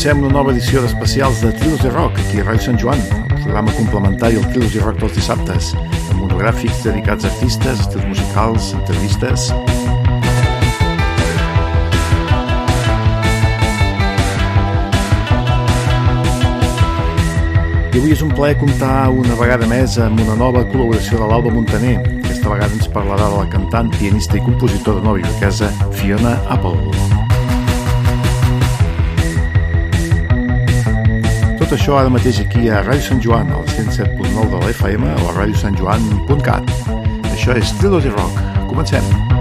Comencem una nova edició d'especials de Trilos de Rock aquí a Ràdio Sant Joan, el programa complementari al Trilos de Rock dels dissabtes, amb monogràfics dedicats a artistes, estils musicals, entrevistes... I avui és un plaer comptar una vegada més amb una nova col·laboració de l'Alba Montaner. Aquesta vegada ens parlarà de la cantant, pianista i compositora nova iorquesa Fiona Apple. Tot això ara mateix aquí a Ràdio Sant Joan, al 107.9 de l'FM o a radiosantjoan.cat. Això és Trilogy Rock. Comencem. Hola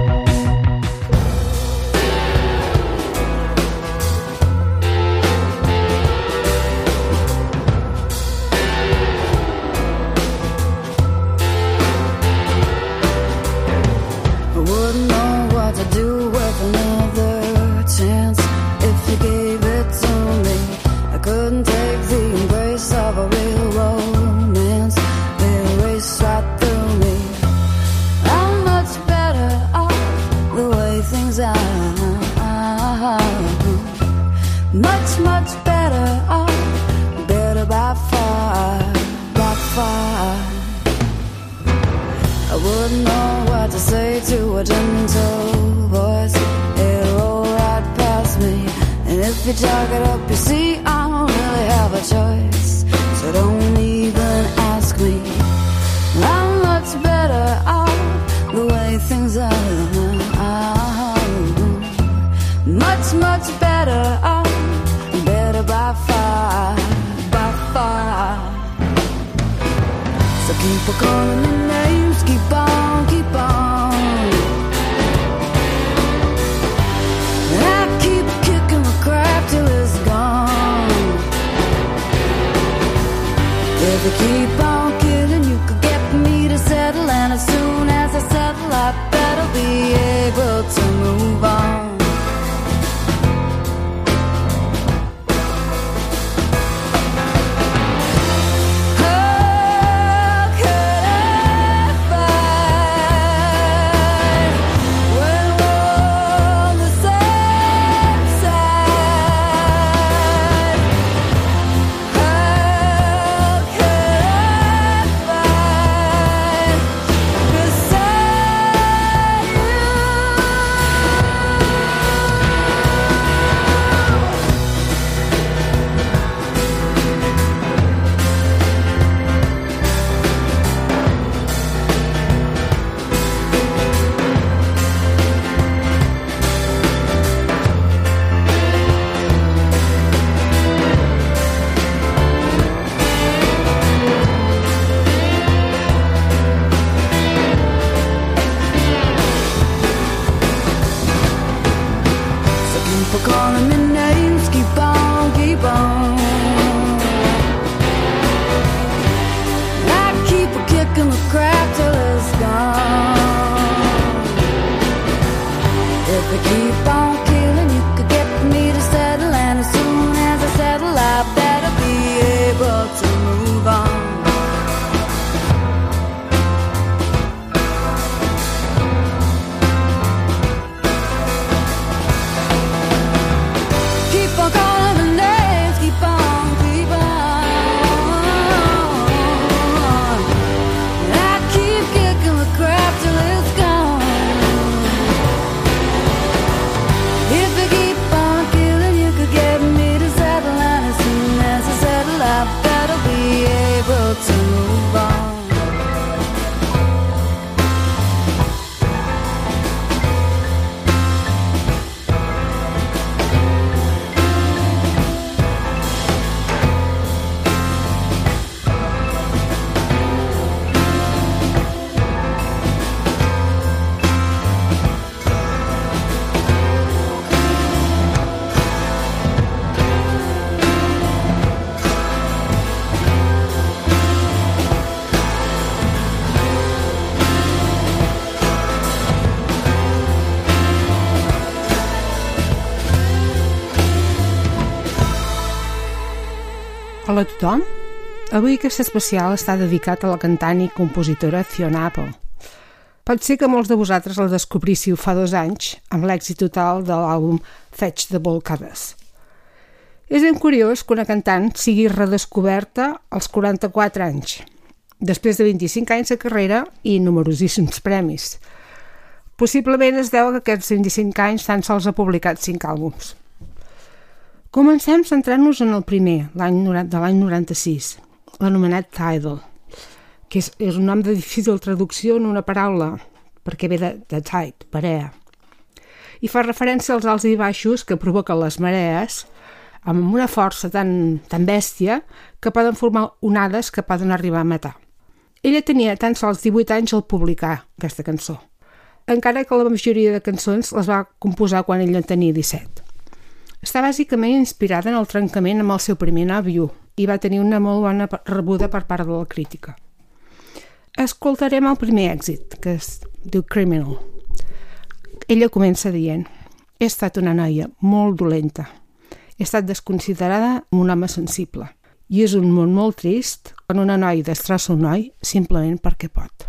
tothom. Avui aquest especial està dedicat a la cantant i compositora Fiona Apple. Pot ser que molts de vosaltres la descobríssiu fa dos anys amb l'èxit total de l'àlbum Fetch the Covers. És ben curiós que una cantant sigui redescoberta als 44 anys, després de 25 anys de carrera i numerosíssims premis. Possiblement es deu que aquests 25 anys tan sols ha publicat 5 àlbums. Comencem centrant-nos en el primer, l'any de l'any 96, l'anomenat Tidal, que és, és un nom de difícil traducció en una paraula, perquè ve de, de tide, marea, i fa referència als alts i baixos que provoquen les marees, amb una força tan, tan bèstia que poden formar onades que poden arribar a matar. Ella tenia tan sols 18 anys al publicar aquesta cançó, encara que la majoria de cançons les va composar quan ella en tenia 17. Està bàsicament inspirada en el trencament amb el seu primer nòvio i va tenir una molt bona rebuda per part de la crítica. Escoltarem el primer èxit, que es diu Criminal. Ella comença dient He estat una noia molt dolenta, he estat desconsiderada com un home sensible. I és un món molt trist quan una noia destrossa un noi simplement perquè pot.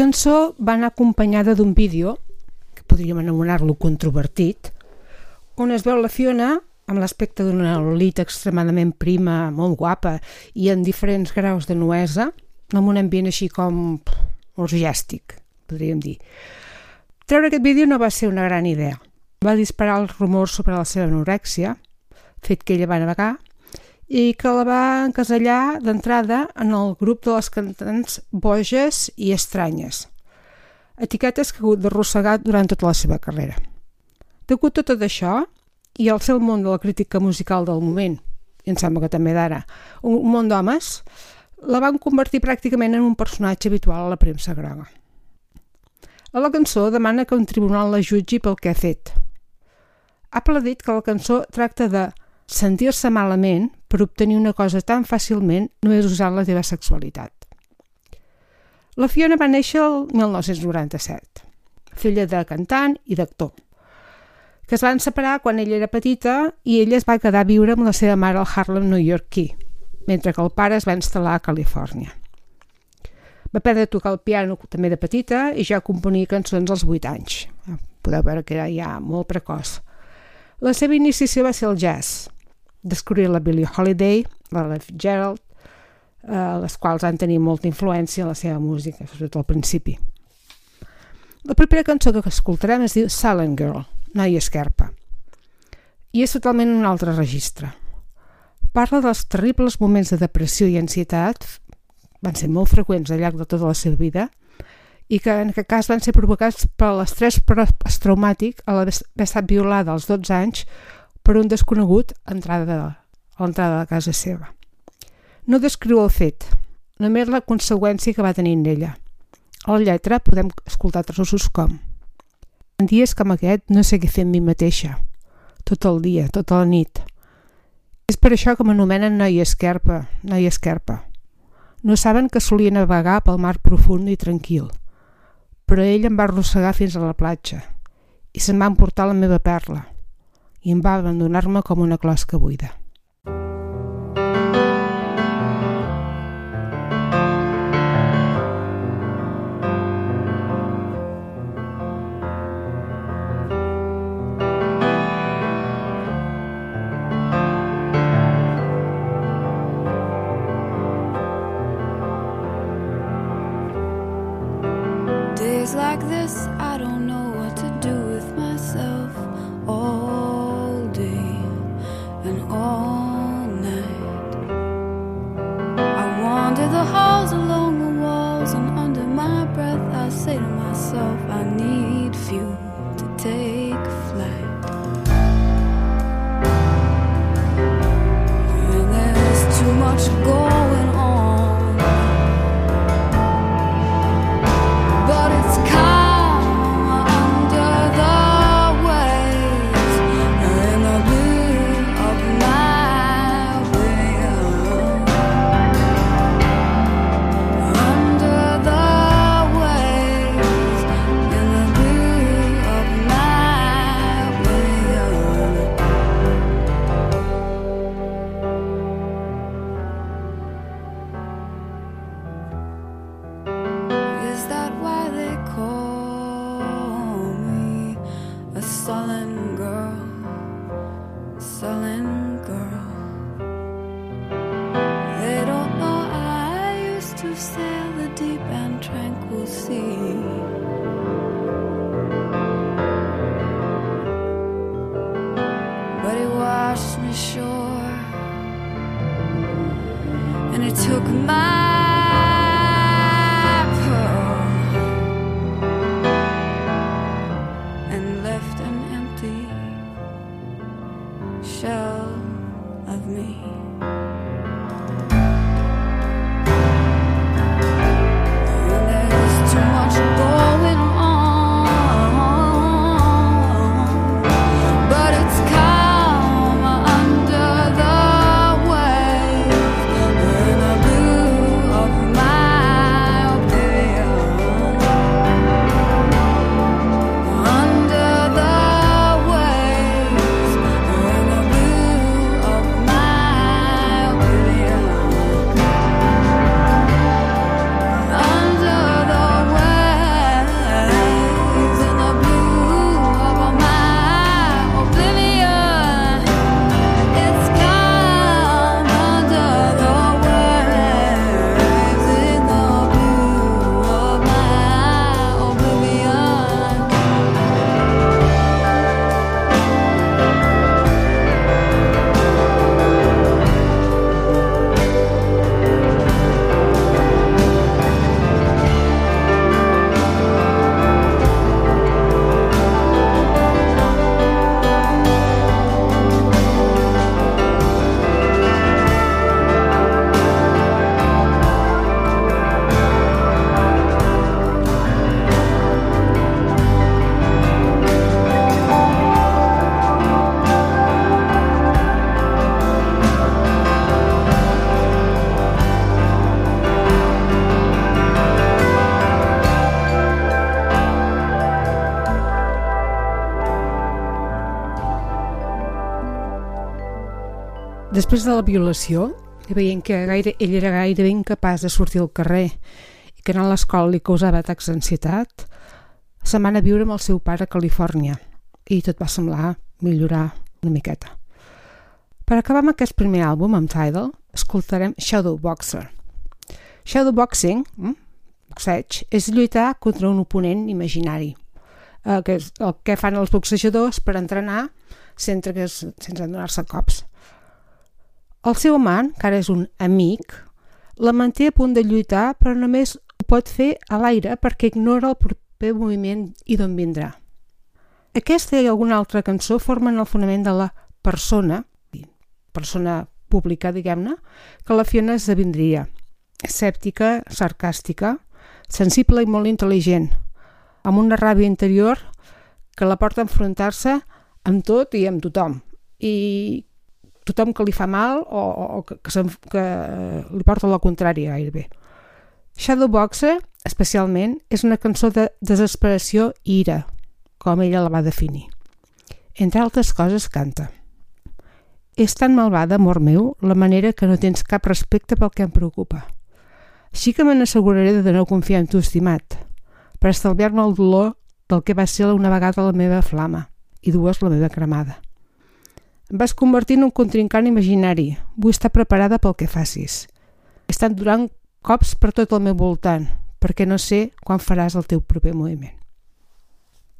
Cançó va anar acompanyada d'un vídeo, que podríem anomenar-lo controvertit, on es veu la Fiona amb l'aspecte d'una Lolita extremadament prima, molt guapa i en diferents graus de nuesa, amb un ambient així com orgiàstic, podríem dir. Treure aquest vídeo no va ser una gran idea. Va disparar els rumors sobre la seva anorèxia, fet que ella va navegar, i que la va encasellar d'entrada en el grup de les cantants boges i estranyes, etiquetes que ha hagut d'arrossegar durant tota la seva carrera. Degut a tot això, i al el món de la crítica musical del moment, i em sembla que també d'ara, un món d'homes, la van convertir pràcticament en un personatge habitual a la premsa groga. A la cançó demana que un tribunal la jutgi pel que ha fet. Ha dit que la cançó tracta de sentir-se malament per obtenir una cosa tan fàcilment només usant la teva sexualitat. La Fiona va néixer el 1997, filla de cantant i d'actor que es van separar quan ella era petita i ella es va quedar a viure amb la seva mare al Harlem New Yorkí, mentre que el pare es va instal·lar a Califòrnia. Va aprendre a tocar el piano també de petita i ja componia cançons als 8 anys. Podeu veure que era ja molt precoç. La seva iniciació va ser el jazz. Descobrir la Billie Holiday, la Lev Gerald, eh, les quals han tenir molta influència en la seva música, sobretot al principi. La propera cançó que escoltarem es diu Silent Girl, Noia Esquerpa. I és totalment un altre registre. Parla dels terribles moments de depressió i ansietat, van ser molt freqüents al llarg de tota la seva vida, i que en aquest cas van ser provocats per l'estrès traumàtic a l'haver estat violada als 12 anys per un desconegut a l'entrada de casa seva. No descriu el fet, només la conseqüència que va tenir en ella. A la lletra podem escoltar trossos com en dies com aquest no sé què fer amb mi mateixa. Tot el dia, tota la nit. És per això que m'anomenen noia esquerpa, noia esquerpa. No saben que solia navegar pel mar profund i tranquil. Però ell em va arrossegar fins a la platja i se'n va emportar la meva perla i em va abandonar-me com una closca buida. Després de la violació, veient que gaire, ell era gairebé incapaç de sortir al carrer i que a l'escola li causava atacs d'ansietat, se'n va anar a viure amb el seu pare a Califòrnia i tot va semblar millorar una miqueta. Per acabar amb aquest primer àlbum, amb Tidal, escoltarem Shadow Boxer. Shadow Boxing, hm? boxeig, és lluitar contra un oponent imaginari, eh, que és el que fan els boxejadors per entrenar sense, sense donar-se cops. El seu amant, que ara és un amic, la manté a punt de lluitar, però només ho pot fer a l'aire perquè ignora el proper moviment i d'on vindrà. Aquesta i alguna altra cançó formen el fonament de la persona, persona pública, diguem-ne, que la Fiona esdevindria. Escèptica, sarcàstica, sensible i molt intel·ligent, amb una ràbia interior que la porta a enfrontar-se amb tot i amb tothom. I tothom que li fa mal o, o que, que, que li porta la contrària gairebé. Shadowboxer, especialment, és una cançó de desesperació i ira, com ella la va definir. Entre altres coses, canta. És tan malvada, amor meu, la manera que no tens cap respecte pel que em preocupa. Així que me n'asseguraré de no confiar en tu, estimat, per estalviar-me el dolor del que va ser una vegada la meva flama i dues la meva cremada. Em vas convertir en un contrincant imaginari. Vull estar preparada pel que facis. He estat durant cops per tot el meu voltant, perquè no sé quan faràs el teu proper moviment.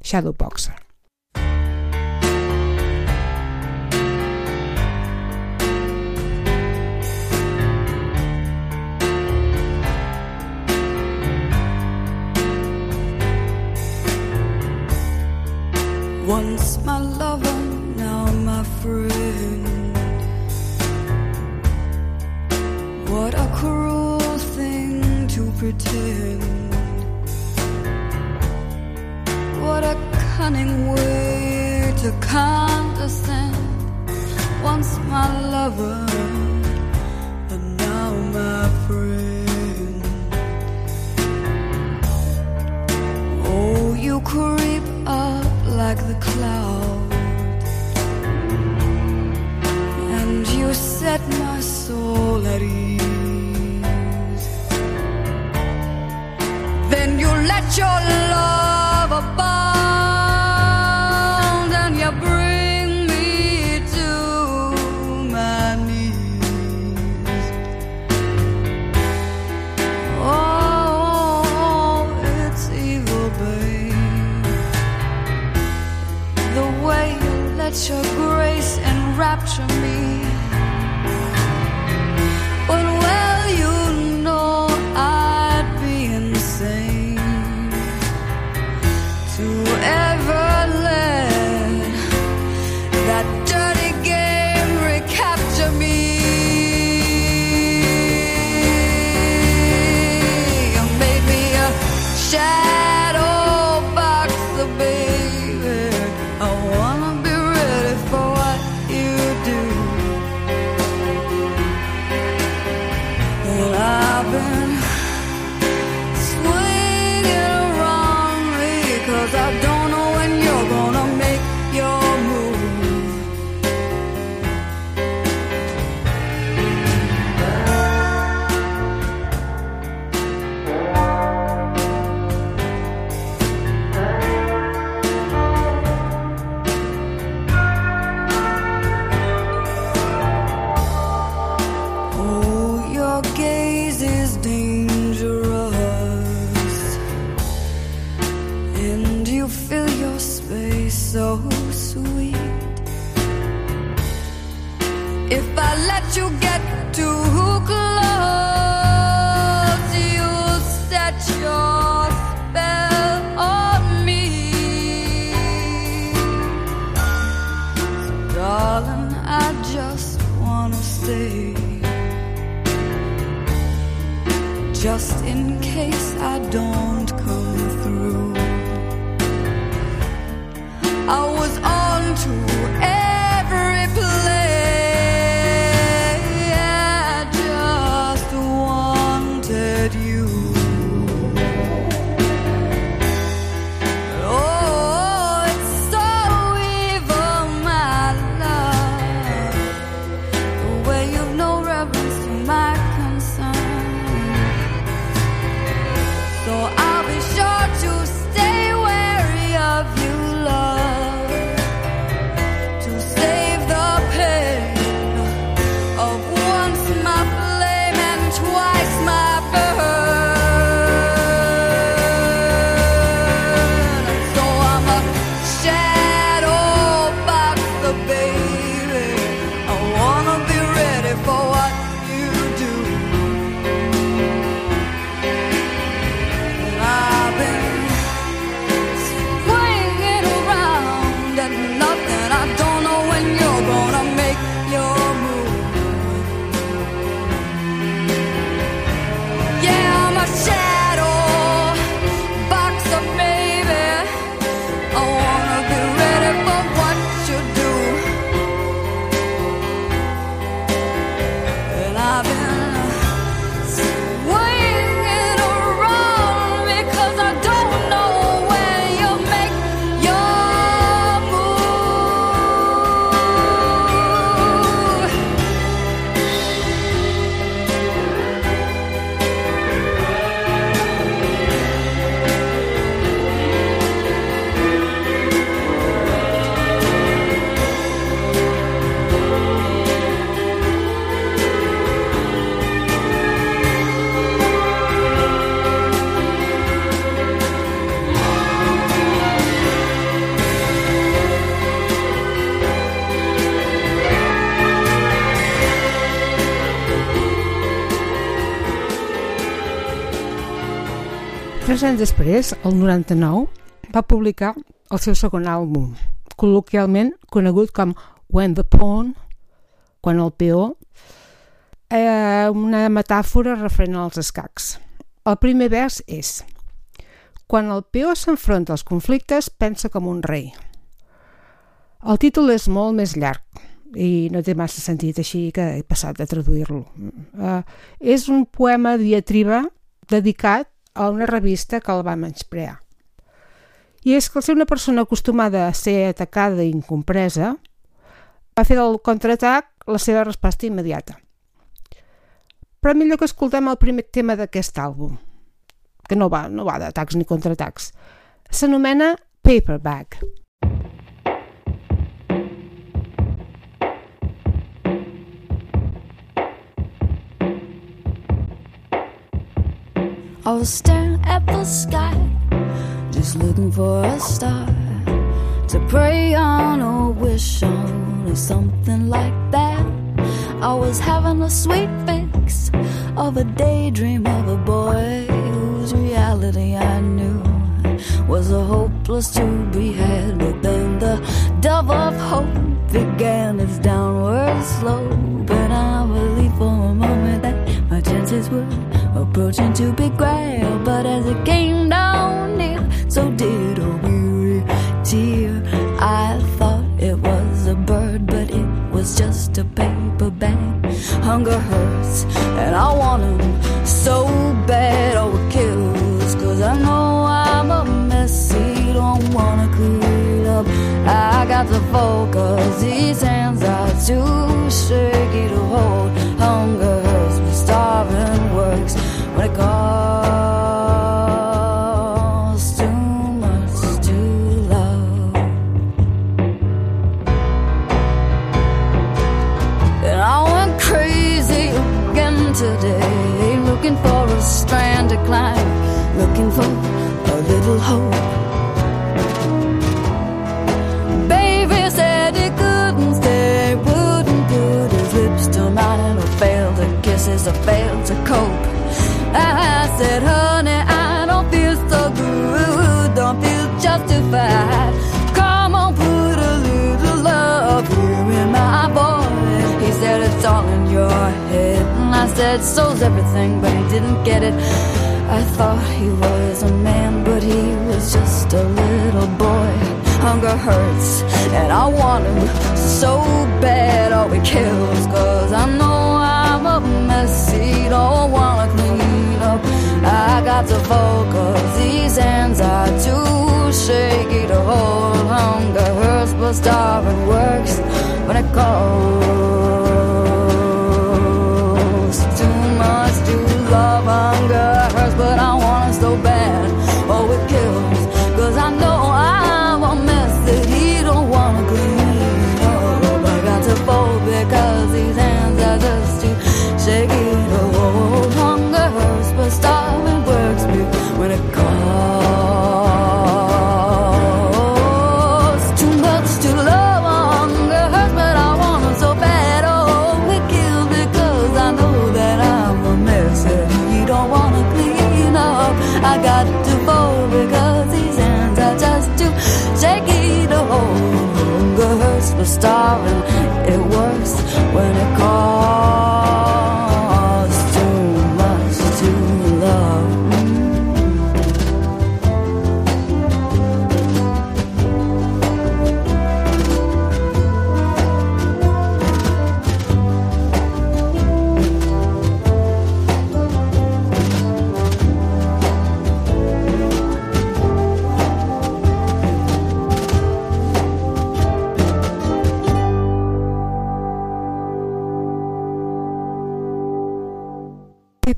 Shadowboxer. Once my lover friend. What a cruel thing to pretend. What a cunning way to condescend. Once my lover, and now my friend. Tres anys després, el 99, va publicar el seu segon àlbum, col·loquialment conegut com When the Pawn, quan el peó, eh, una metàfora referent als escacs. El primer vers és Quan el peó s'enfronta als conflictes, pensa com un rei. El títol és molt més llarg i no té massa sentit així que he passat a traduir-lo. Uh, és un poema diatriba dedicat a una revista que el va menysprear. I és que al ser una persona acostumada a ser atacada i incompresa, va fer del contraatac la seva resposta immediata. Però millor que escoltem el primer tema d'aquest àlbum, que no va, no va d'atacs ni contraatacs. S'anomena Paperback. I was staring at the sky, just looking for a star to pray on or wish on or something like that. I was having a sweet fix of a daydream of a boy whose reality I knew was a hopeless to be had. But then the dove of hope began its downward slope, to be grabbed. But as it came down near, so did a weary tear. I thought it was a bird, but it was just a paper bag. Hunger hurts, and I want want 'em so bad. Oh, it kills, cause I know I'm a messy, don't wanna clean up. I got to focus, these hands are too shaky said, honey, I don't feel so good, don't feel justified. Come on, put a little love here in my voice. He said, it's all in your head. And I said, so's everything, but he didn't get it. I thought he was a man, but he was just a little boy. Hunger hurts, and I want him so bad. Oh, it kills, cause I know I'm a messy, don't wanna clean up. I got to focus, these hands are too shaky to hold. Hunger hurts, but starving works when it calls.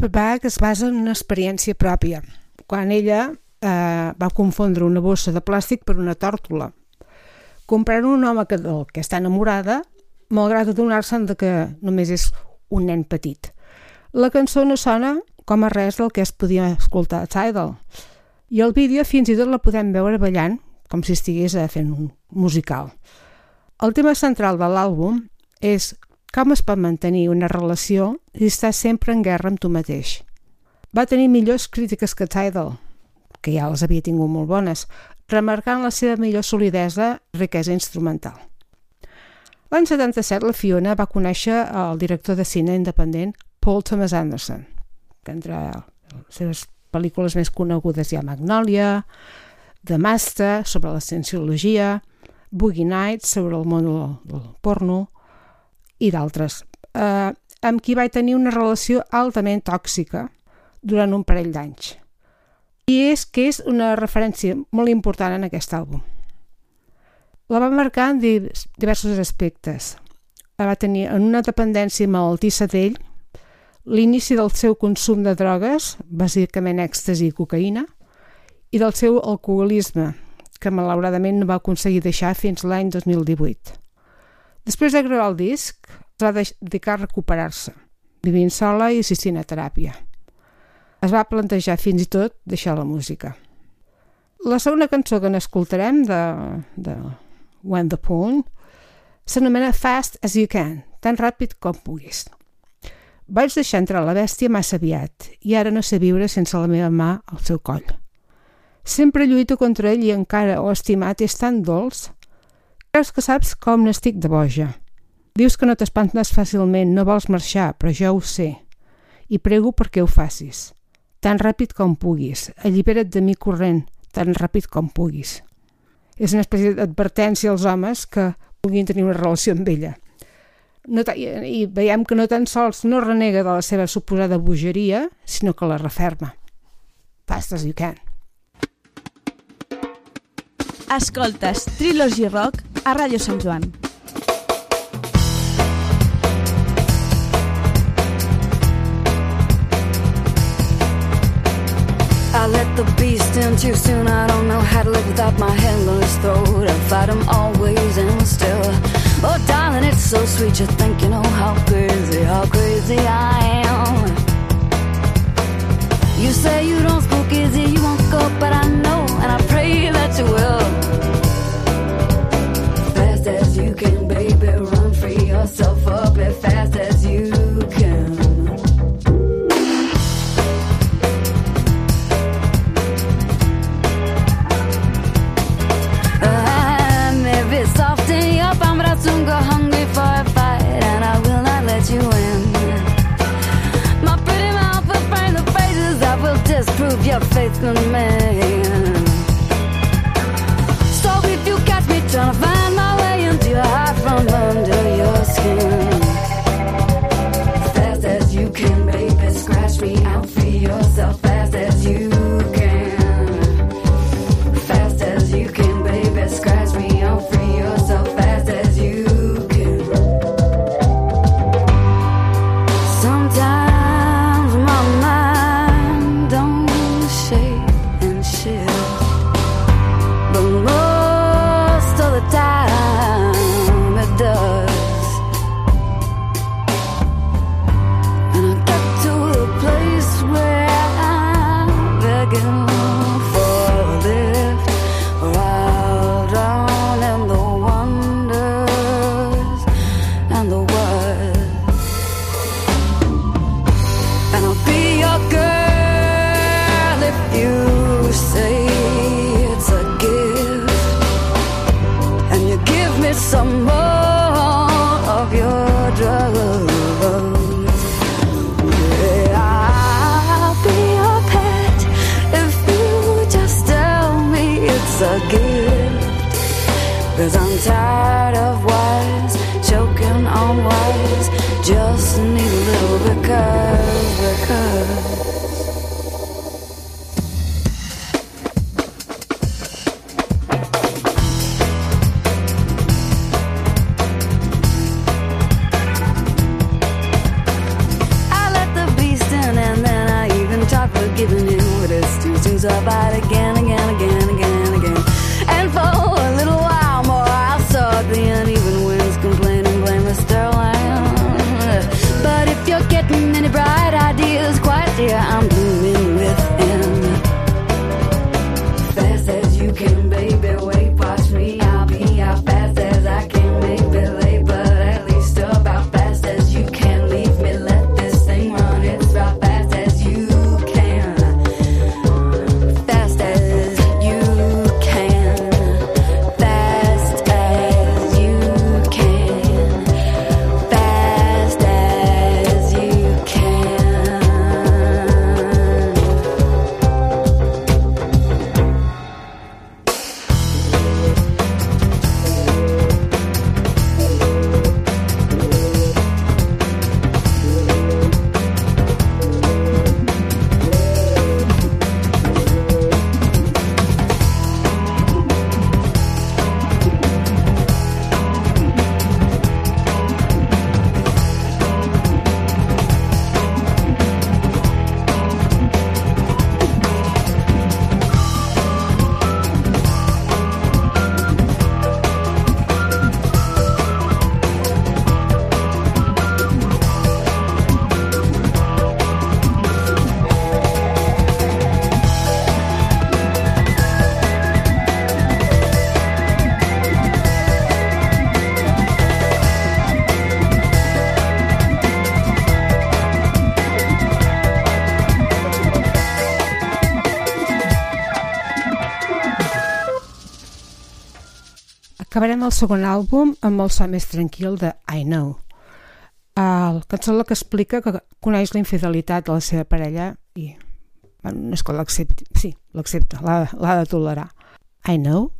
Paperback es basa en una experiència pròpia, quan ella eh, va confondre una bossa de plàstic per una tòrtola. Comprant un home que, del que està enamorada, malgrat adonar-se'n que només és un nen petit. La cançó no sona com a res del que es podia escoltar a Tidal, i el vídeo fins i tot la podem veure ballant, com si estigués fent un musical. El tema central de l'àlbum és com es pot mantenir una relació si estàs sempre en guerra amb tu mateix. Va tenir millors crítiques que Tidal, que ja les havia tingut molt bones, remarcant la seva millor solidesa riquesa instrumental. L'any 77 la Fiona va conèixer el director de cine independent Paul Thomas Anderson, que entre les seves pel·lícules més conegudes hi ha Magnolia, The Master, sobre la cienciologia, Boogie Nights, sobre el món del porno, i d'altres, eh, amb qui vaig tenir una relació altament tòxica durant un parell d'anys. I és que és una referència molt important en aquest àlbum. La va marcar en diversos aspectes. La va tenir en una dependència malaltissa d'ell, l'inici del seu consum de drogues, bàsicament èxtasi i cocaïna, i del seu alcoholisme, que malauradament no va aconseguir deixar fins l'any 2018. Després de gravar el disc, es va dedicar a recuperar-se, vivint sola i assistint a teràpia. Es va plantejar fins i tot deixar la música. La segona cançó que n'escoltarem de, de When the Poon s'anomena Fast as You Can, tan ràpid com puguis. Vaig deixar entrar la bèstia massa aviat i ara no sé viure sense la meva mà al seu coll. Sempre lluito contra ell i encara ho estimat és tan dolç. Creus que saps com n'estic de boja. Dius que no t'espantes fàcilment, no vols marxar, però jo ho sé. I prego perquè ho facis. Tan ràpid com puguis. Allibera't de mi corrent, tan ràpid com puguis. És una espècie d'advertència als homes que puguin tenir una relació amb ella no i veiem que no tan sols no renega de la seva suposada bogeria, sinó que la referma. Fast as you can. Escoltes Trilogy Rock a Ràdio Sant Joan. I let the beast in too soon. I don't know how to live without my head on his throat. I fight him always and still. Oh, darling, it's so sweet. You think you know how crazy, how crazy I am. You say you don't spook easy, you won't go, but I know, and I pray that you will. Your faith in me. Acabarem el segon àlbum amb el so més tranquil de I Know. El cançó que explica que coneix la infidelitat de la seva parella i bueno, no és que l'accepti, sí, l'accepta, l'ha de tolerar. I know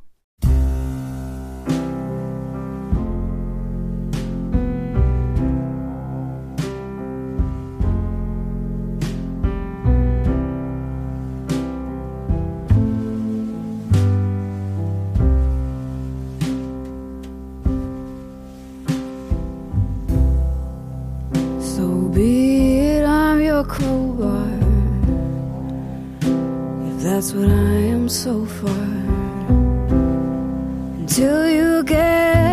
That's what I am so far. Until you get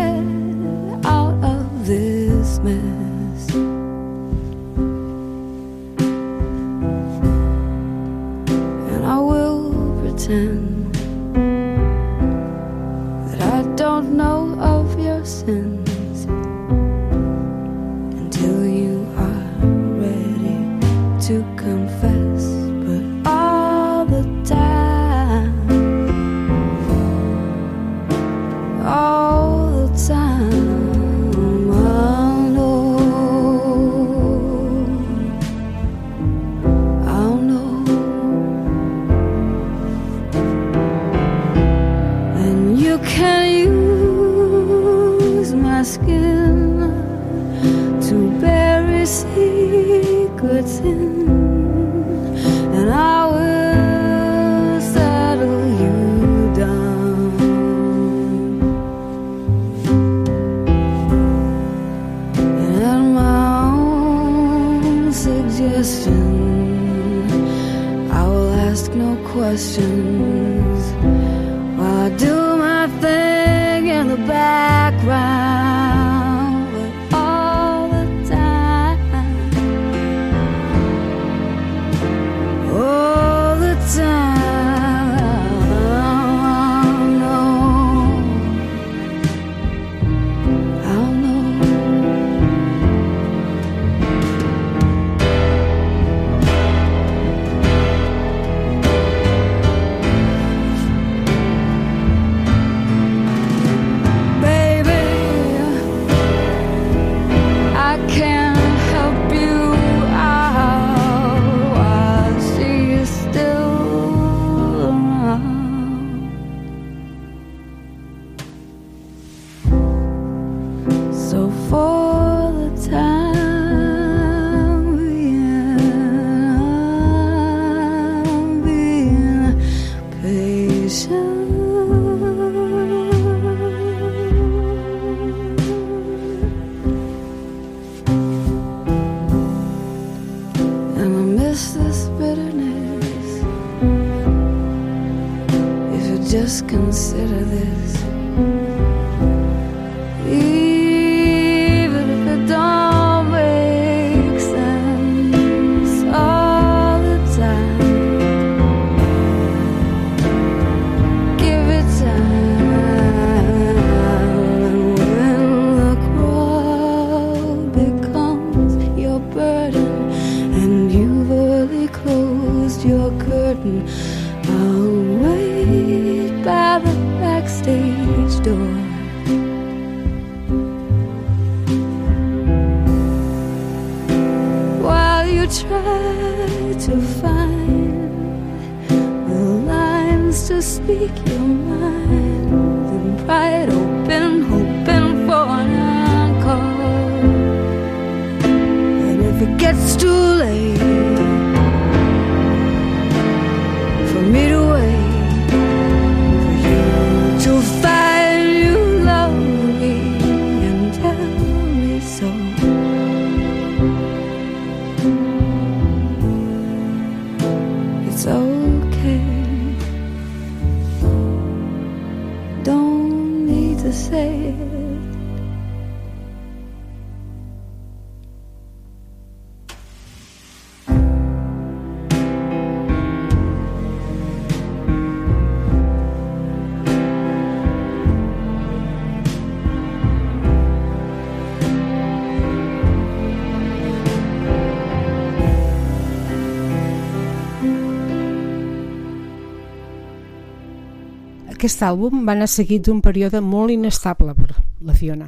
Aquest àlbum va anar seguit d'un període molt inestable per la Fiona,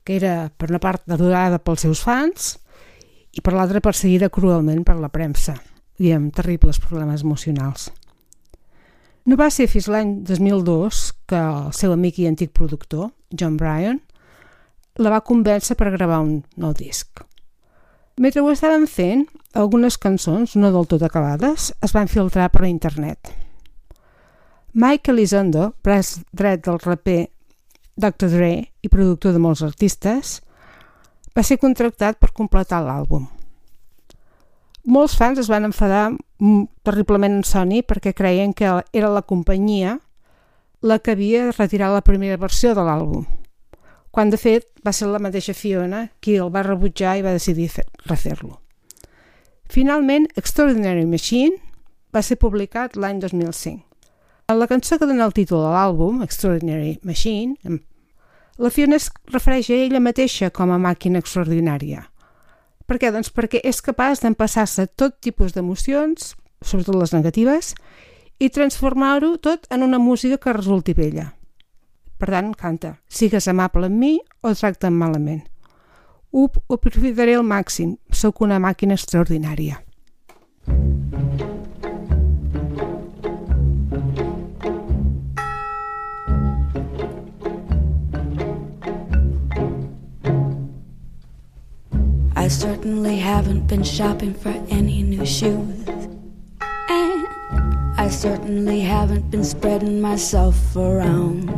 que era per una part adorada pels seus fans i per l'altra perseguida cruelment per la premsa i amb terribles problemes emocionals. No va ser fins l'any 2002 que el seu amic i antic productor, John Bryan, la va convèncer per gravar un nou disc. Mentre ho estaven fent, algunes cançons, no del tot acabades, es van filtrar per internet. Mike Elizondo, braç dret del raper Dr. Dre i productor de molts artistes, va ser contractat per completar l'àlbum. Molts fans es van enfadar terriblement en Sony perquè creien que era la companyia la que havia de retirar la primera versió de l'àlbum quan de fet va ser la mateixa Fiona qui el va rebutjar i va decidir refer-lo. Finalment, Extraordinary Machine va ser publicat l'any 2005. En la cançó que dona el títol a l'àlbum, Extraordinary Machine, la Fiona es refereix a ella mateixa com a màquina extraordinària. Per què? Doncs perquè és capaç d'empassar-se tot tipus d'emocions, sobretot les negatives, i transformar-ho tot en una música que resulti bella. Per tant, canta, sigues amable amb mi o tracta'm malament. Ho, ho aprofitaré al màxim, sóc una màquina extraordinària. I certainly haven't been shopping for any new shoes. And I certainly haven't been spreading myself around.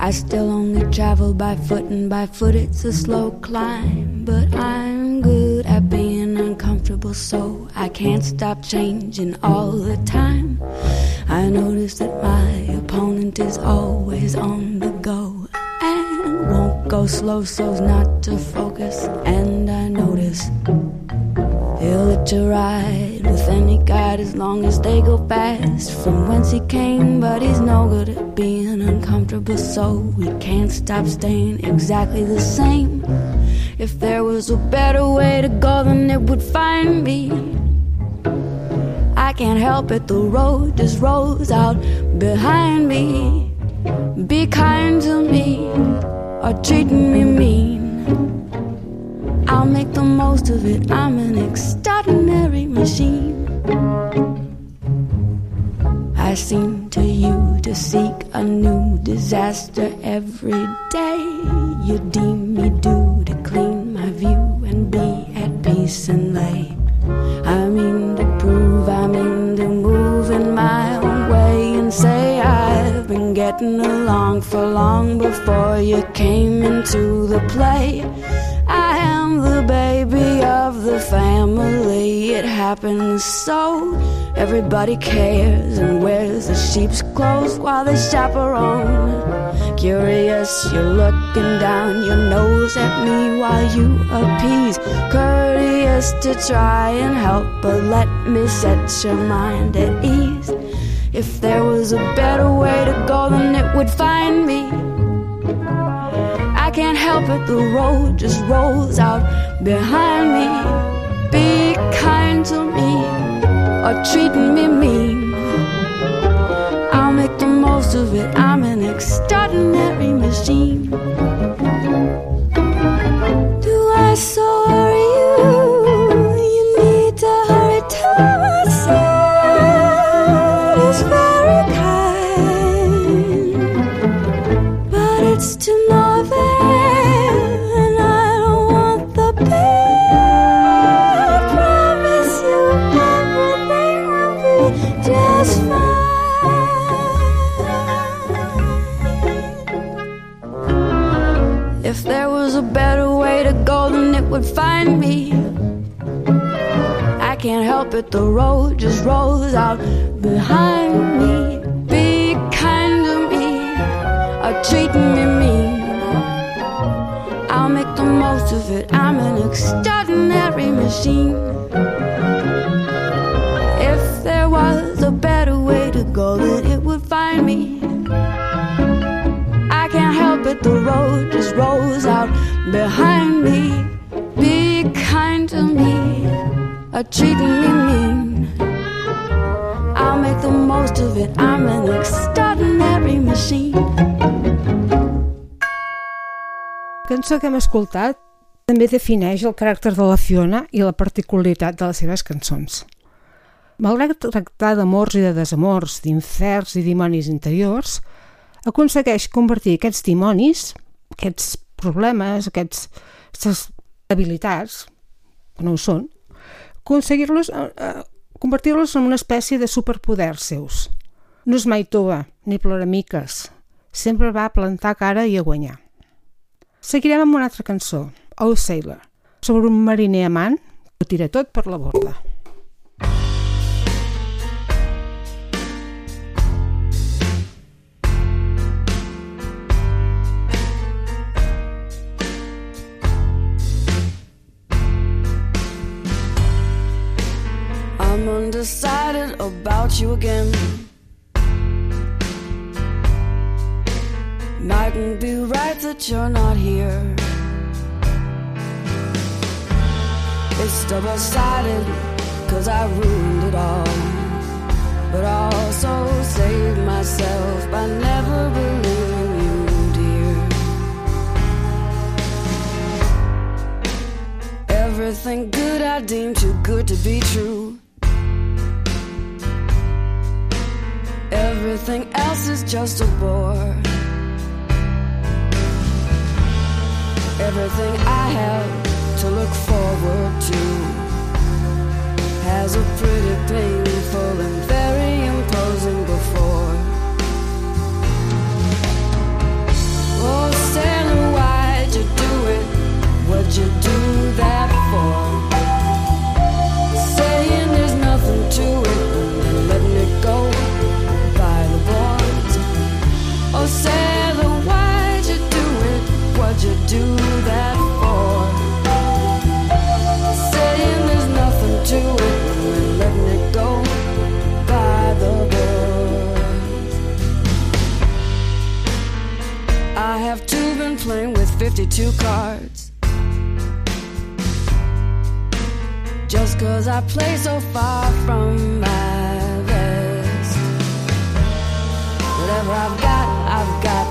I still only travel by foot, and by foot it's a slow climb. But I'm good at being uncomfortable, so I can't stop changing all the time. I notice that my opponent is always on the go and won't go slow so's not to focus. And I notice He'll let you ride with any guide as long as they go fast from whence he came. But he's no good at being uncomfortable, so we can't stop staying exactly the same. If there was a better way to go, then it would find me. I can't help it, the road just rolls out behind me. Be kind to me or treating me mean. I'll make the most of it. I'm an extraordinary machine. I seem to you to seek a new disaster every day. You deem me due to clean my view and be at peace and lay. I mean to prove I'm in to move in my own way and say I've been getting along for long before you came into the play. I am the baby of the family. It happens so. Everybody cares and wears the sheep's clothes while they chaperone. Curious, you're looking down your nose at me while you appease. Courteous to try and help, but let me set your mind at ease. If there was a better way to go, then it would find me can't help it, the road just rolls out behind me. Be kind to me or treating me mean. The road just rolls out behind me. Be kind to me, or treating me mean. I'll make the most of it. I'm an extraordinary machine. If there was a better way to go, then it would find me. I can't help it, the road just rolls out behind or treating me mean. I'll make the most of it. I'm an extraordinary machine. Cançó que hem escoltat també defineix el caràcter de la Fiona i la particularitat de les seves cançons. Malgrat tractar d'amors i de desamors, d'inferns i dimonis interiors, aconsegueix convertir aquests dimonis, aquests problemes, aquestes habilitats, que no ho són, aconseguir-los, eh, eh, convertir-los en una espècie de superpoders seus. No és mai tova, ni ploramiques. Sempre va plantar cara i a guanyar. Seguirem amb una altra cançó, Oh Sailor, sobre un mariner amant que tira tot per la borda. Undecided about you again. Mightn't be right that you're not here. It's double sided, cause I ruined it all. But I also saved myself by never believing you, dear. Everything good I deem too good to be true. Everything else is just a bore. Everything I have to look forward to has a pretty painful and 52 cards. Just cause I play so far from my best. Whatever I've got, I've got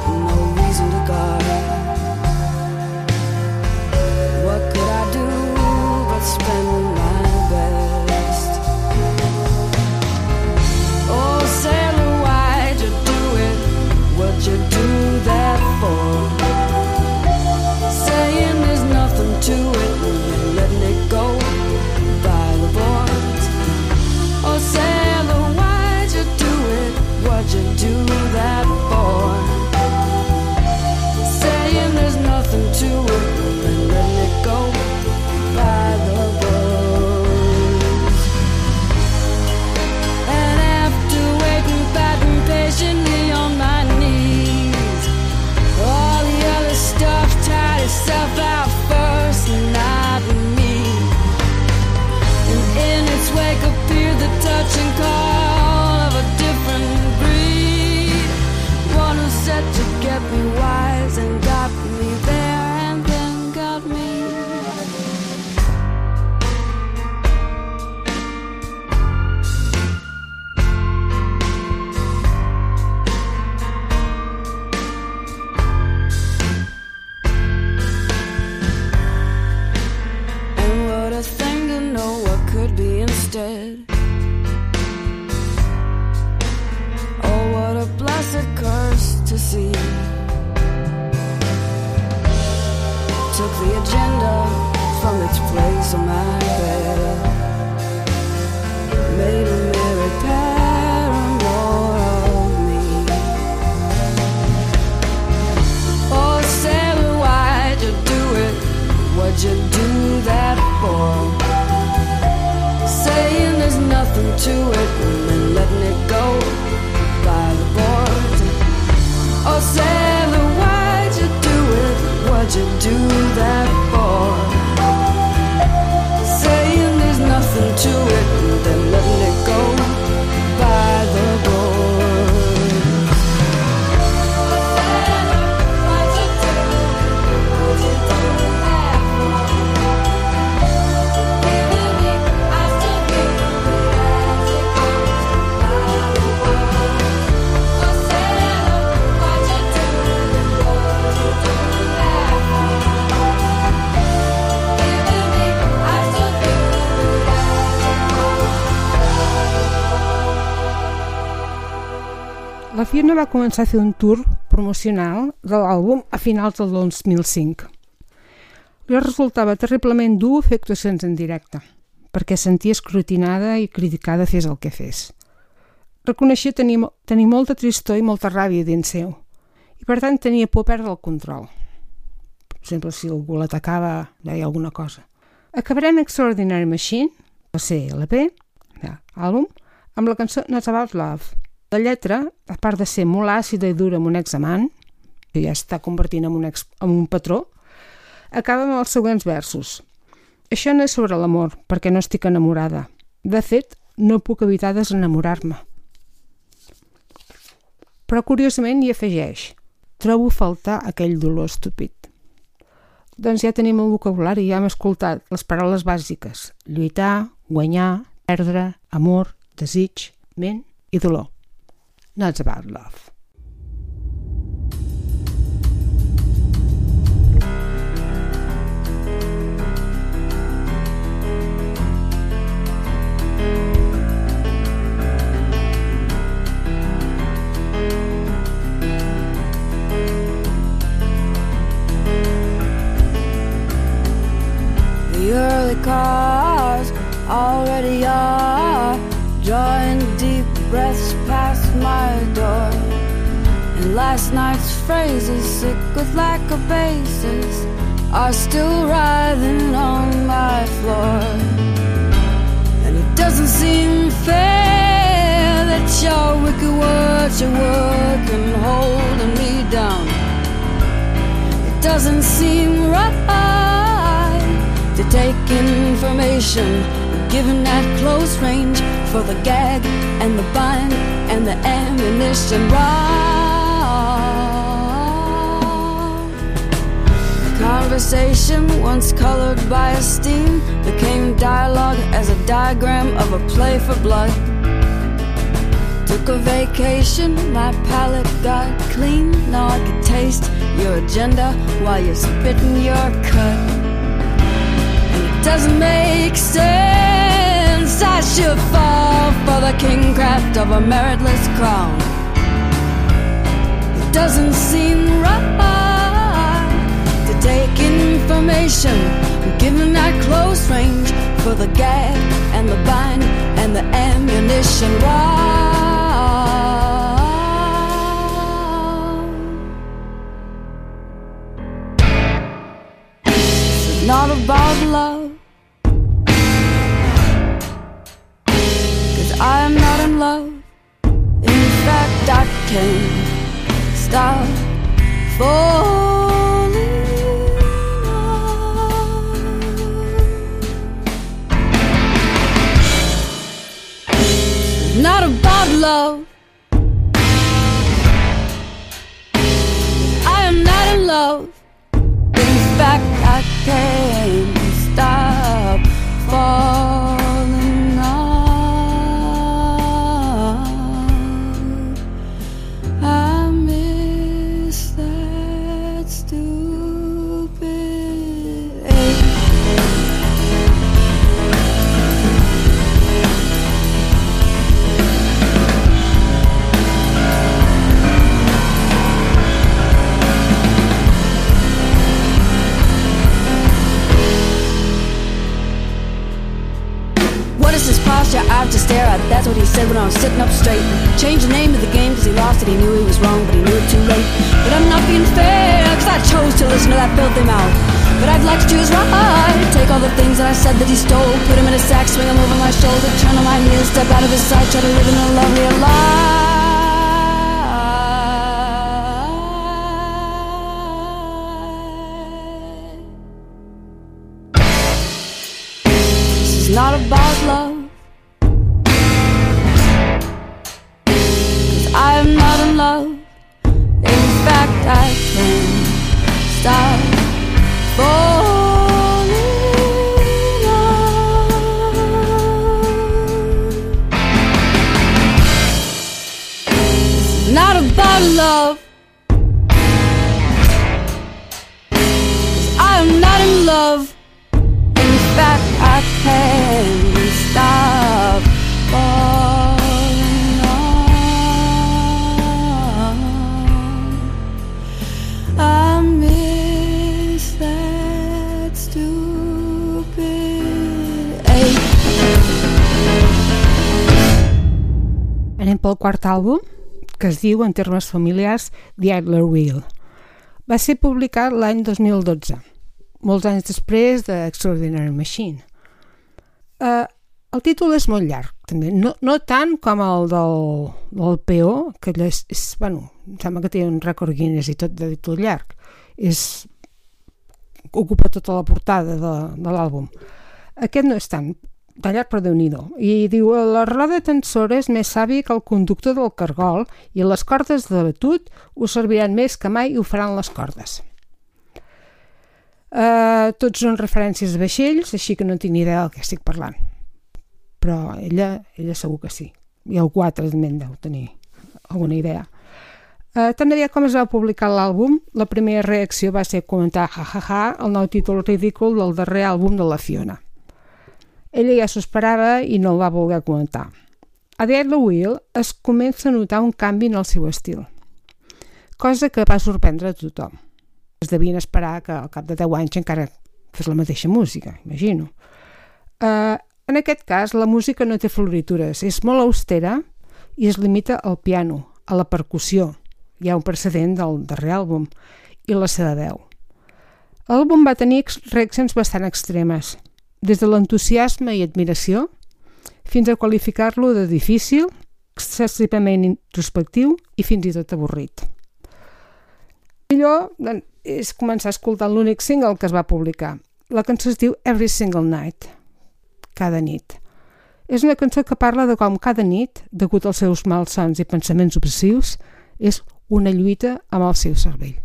firma va començar a fer un tour promocional de l'àlbum a finals del 2005. Li resultava terriblement dur fer actuacions en directe, perquè sentia escrutinada i criticada fes el que fes. Reconeixia tenir, tenir molta tristor i molta ràbia dins seu, i per tant tenia por perdre el control. Per exemple, si algú l'atacava, deia alguna cosa. Acabarem Extraordinary Machine, va ser LP, ja, àlbum, amb la cançó Not About Love. La lletra, a part de ser molt àcida i dura amb un examant, que ja està convertint en un, ex, en un patró, acaba amb els següents versos. Això no és sobre l'amor, perquè no estic enamorada. De fet, no puc evitar desenamorar-me. Però curiosament hi afegeix trobo faltar aquell dolor estúpid. Doncs ja tenim el vocabulari, ja hem escoltat les paraules bàsiques. Lluitar, guanyar, perdre, amor, desig, ment i dolor. not about love. Phrases, sick with lack of basis, are still writhing on my floor. And it doesn't seem fair that your wicked words are working, holding me down. It doesn't seem right to take information given at close range for the gag and the bind and the ammunition wrong. Conversation once colored by esteem became dialogue as a diagram of a play for blood. Took a vacation, my palate got clean. Now I can taste your agenda while you're spitting your cut And It doesn't make sense. I should fall for the kingcraft of a meritless crown. It doesn't seem right information given at close range for the gag and the bind and the ammunition. Wow. Is not about love. To that filthy mouth. But I'd like to choose right. Take all the things that I said that he stole, put him in a sack, swing him over my shoulder, turn on my heels, step out of his sight, try to live in a lovelier life. Quart àlbum, que es diu, en termes familiars, The Idler Wheel. Va ser publicat l'any 2012, molts anys després de Extraordinary Machine. Uh, el títol és molt llarg, també. No, no tant com el del, del PO, que és, és, bueno, em sembla que té un rècord Guinness i tot de títol llarg. És, ocupa tota la portada de, de l'àlbum. Aquest no és tant, tallat per déu nhi I diu, la roda tensora és més savi que el conductor del cargol i les cordes de batut us serviran més que mai i ho faran les cordes. Uh, tots són referències a vaixells, així que no tinc ni idea del que estic parlant però ella, ella segur que sí. I el 4 també en deu tenir alguna idea. Eh, tan aviat com es va publicar l'àlbum, la primera reacció va ser comentar ha, ha, ha, el nou títol ridícul del darrer àlbum de la Fiona. Ella ja s'ho esperava i no el va voler comentar. A The Will es comença a notar un canvi en el seu estil, cosa que va sorprendre a tothom. Es devien esperar que al cap de 10 anys encara fes la mateixa música, imagino. Uh, en aquest cas, la música no té floritures, és molt austera i es limita al piano, a la percussió. Hi ha un precedent del darrer àlbum i la seva veu. L'àlbum va tenir reaccions bastant extremes, des de l'entusiasme i admiració fins a qualificar-lo de difícil, excessivament introspectiu i fins i tot avorrit. Millor és començar escoltant l'únic single que es va publicar. La cançó es diu Every Single Night cada nit. És una cançó que parla de com cada nit, degut als seus malsons i pensaments obsessius, és una lluita amb el seu cervell.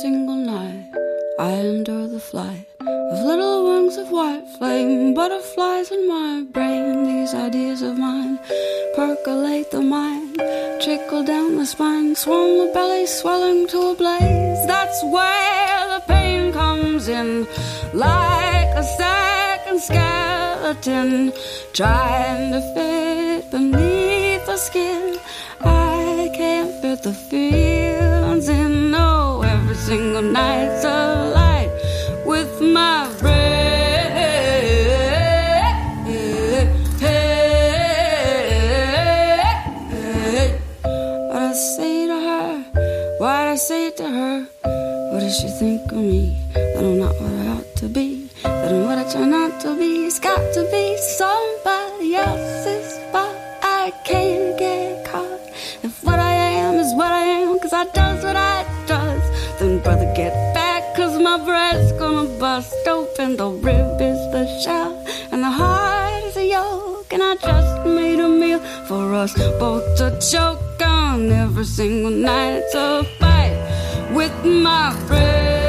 Single night I endure the flight of little wings of white flame, butterflies in my brain. These ideas of mine percolate the mind, trickle down the spine, swirl the belly, swelling to a blaze. That's where the pain comes in, like a second skeleton trying to fit beneath the skin. Does think of me? That I'm not what I ought to be, that I'm what I try not to be. It's got to be somebody else's fault. I can't get caught. If what I am is what I am, cause I does what I does, then brother get back, cause my breast's gonna bust open. The rib is the shell, and the heart is a yolk, and I just made a meal for us both to choke on every single night. A fight with my breath.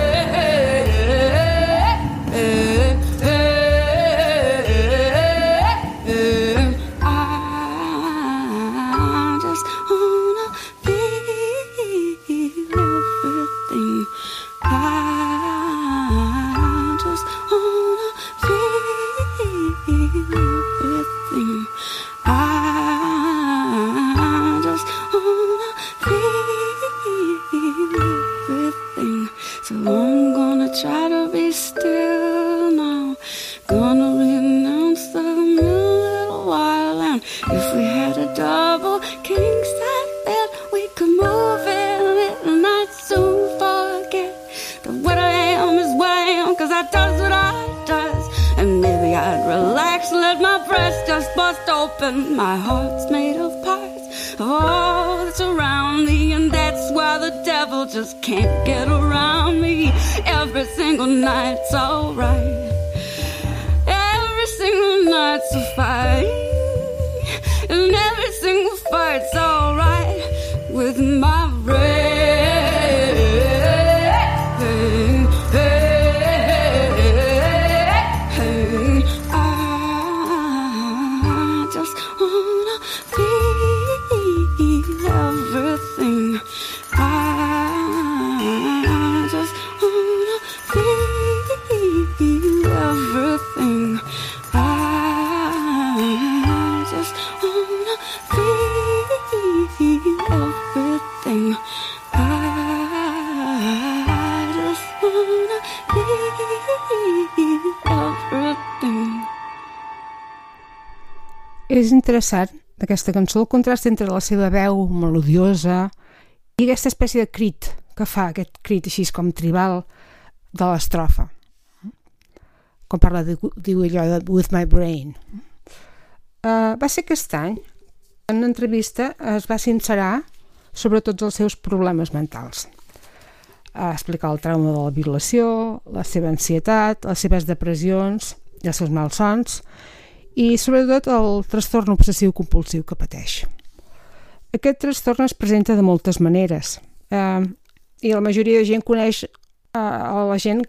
Relax, let my breast just bust open. My heart's made of parts of all that's around me, and that's why the devil just can't get around me. Every single night's alright. Every single night's a fight. And every single fight's alright with my brain. Interessant d'aquesta cançó el contrast entre la seva veu melodiosa i aquesta espècie de crit que fa, aquest crit així com tribal de l'estrofa. Com parla, de, diu allò de With My Brain. Uh, va ser aquest any, en una entrevista, es va sincerar sobre tots els seus problemes mentals. A explicar el trauma de la violació, la seva ansietat, les seves depressions i els seus malsons, i sobretot el trastorn obsessiu compulsiu que pateix. Aquest trastorn es presenta de moltes maneres eh, i la majoria de gent coneix eh, la gent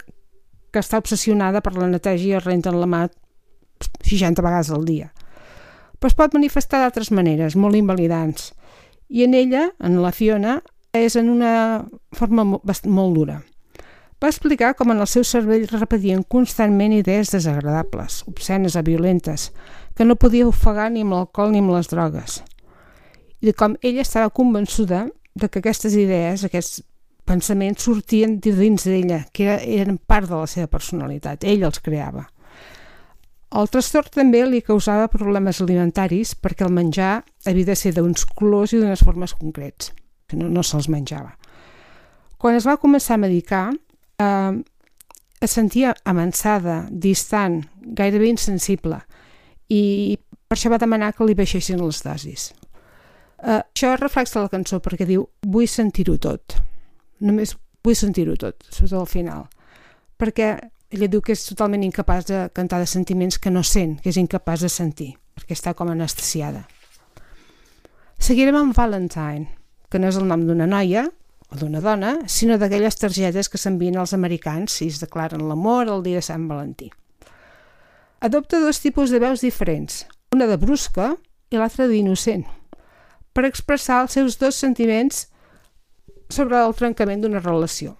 que està obsessionada per la neteja i es renten la mà 60 vegades al dia. Però es pot manifestar d'altres maneres, molt invalidants. I en ella, en la Fiona, és en una forma molt dura. Va explicar com en el seu cervell repetien constantment idees desagradables, obscenes o violentes, que no podia ofegar ni amb l'alcohol ni amb les drogues. I de com ella estava convençuda de que aquestes idees, aquests pensaments sortien de dins d'ella, que era, eren part de la seva personalitat, ell els creava. El trastorn també li causava problemes alimentaris perquè el menjar havia de ser d'uns colors i d'unes formes concrets, que no, no se'ls menjava. Quan es va començar a medicar, eh, es sentia avançada, distant, gairebé insensible i per això va demanar que li baixessin les dosis. Eh, això reflexa la cançó perquè diu vull sentir-ho tot. Només vull sentir-ho tot, sobretot al final. Perquè ella diu que és totalment incapaç de cantar de sentiments que no sent, que és incapaç de sentir, perquè està com anestesiada. Seguirem amb Valentine, que no és el nom d'una noia, o d'una dona, sinó d'aquelles targetes que s'envien als americans si es declaren l'amor el dia de Sant Valentí. Adopta dos tipus de veus diferents, una de brusca i l'altra d'innocent, per expressar els seus dos sentiments sobre el trencament d'una relació.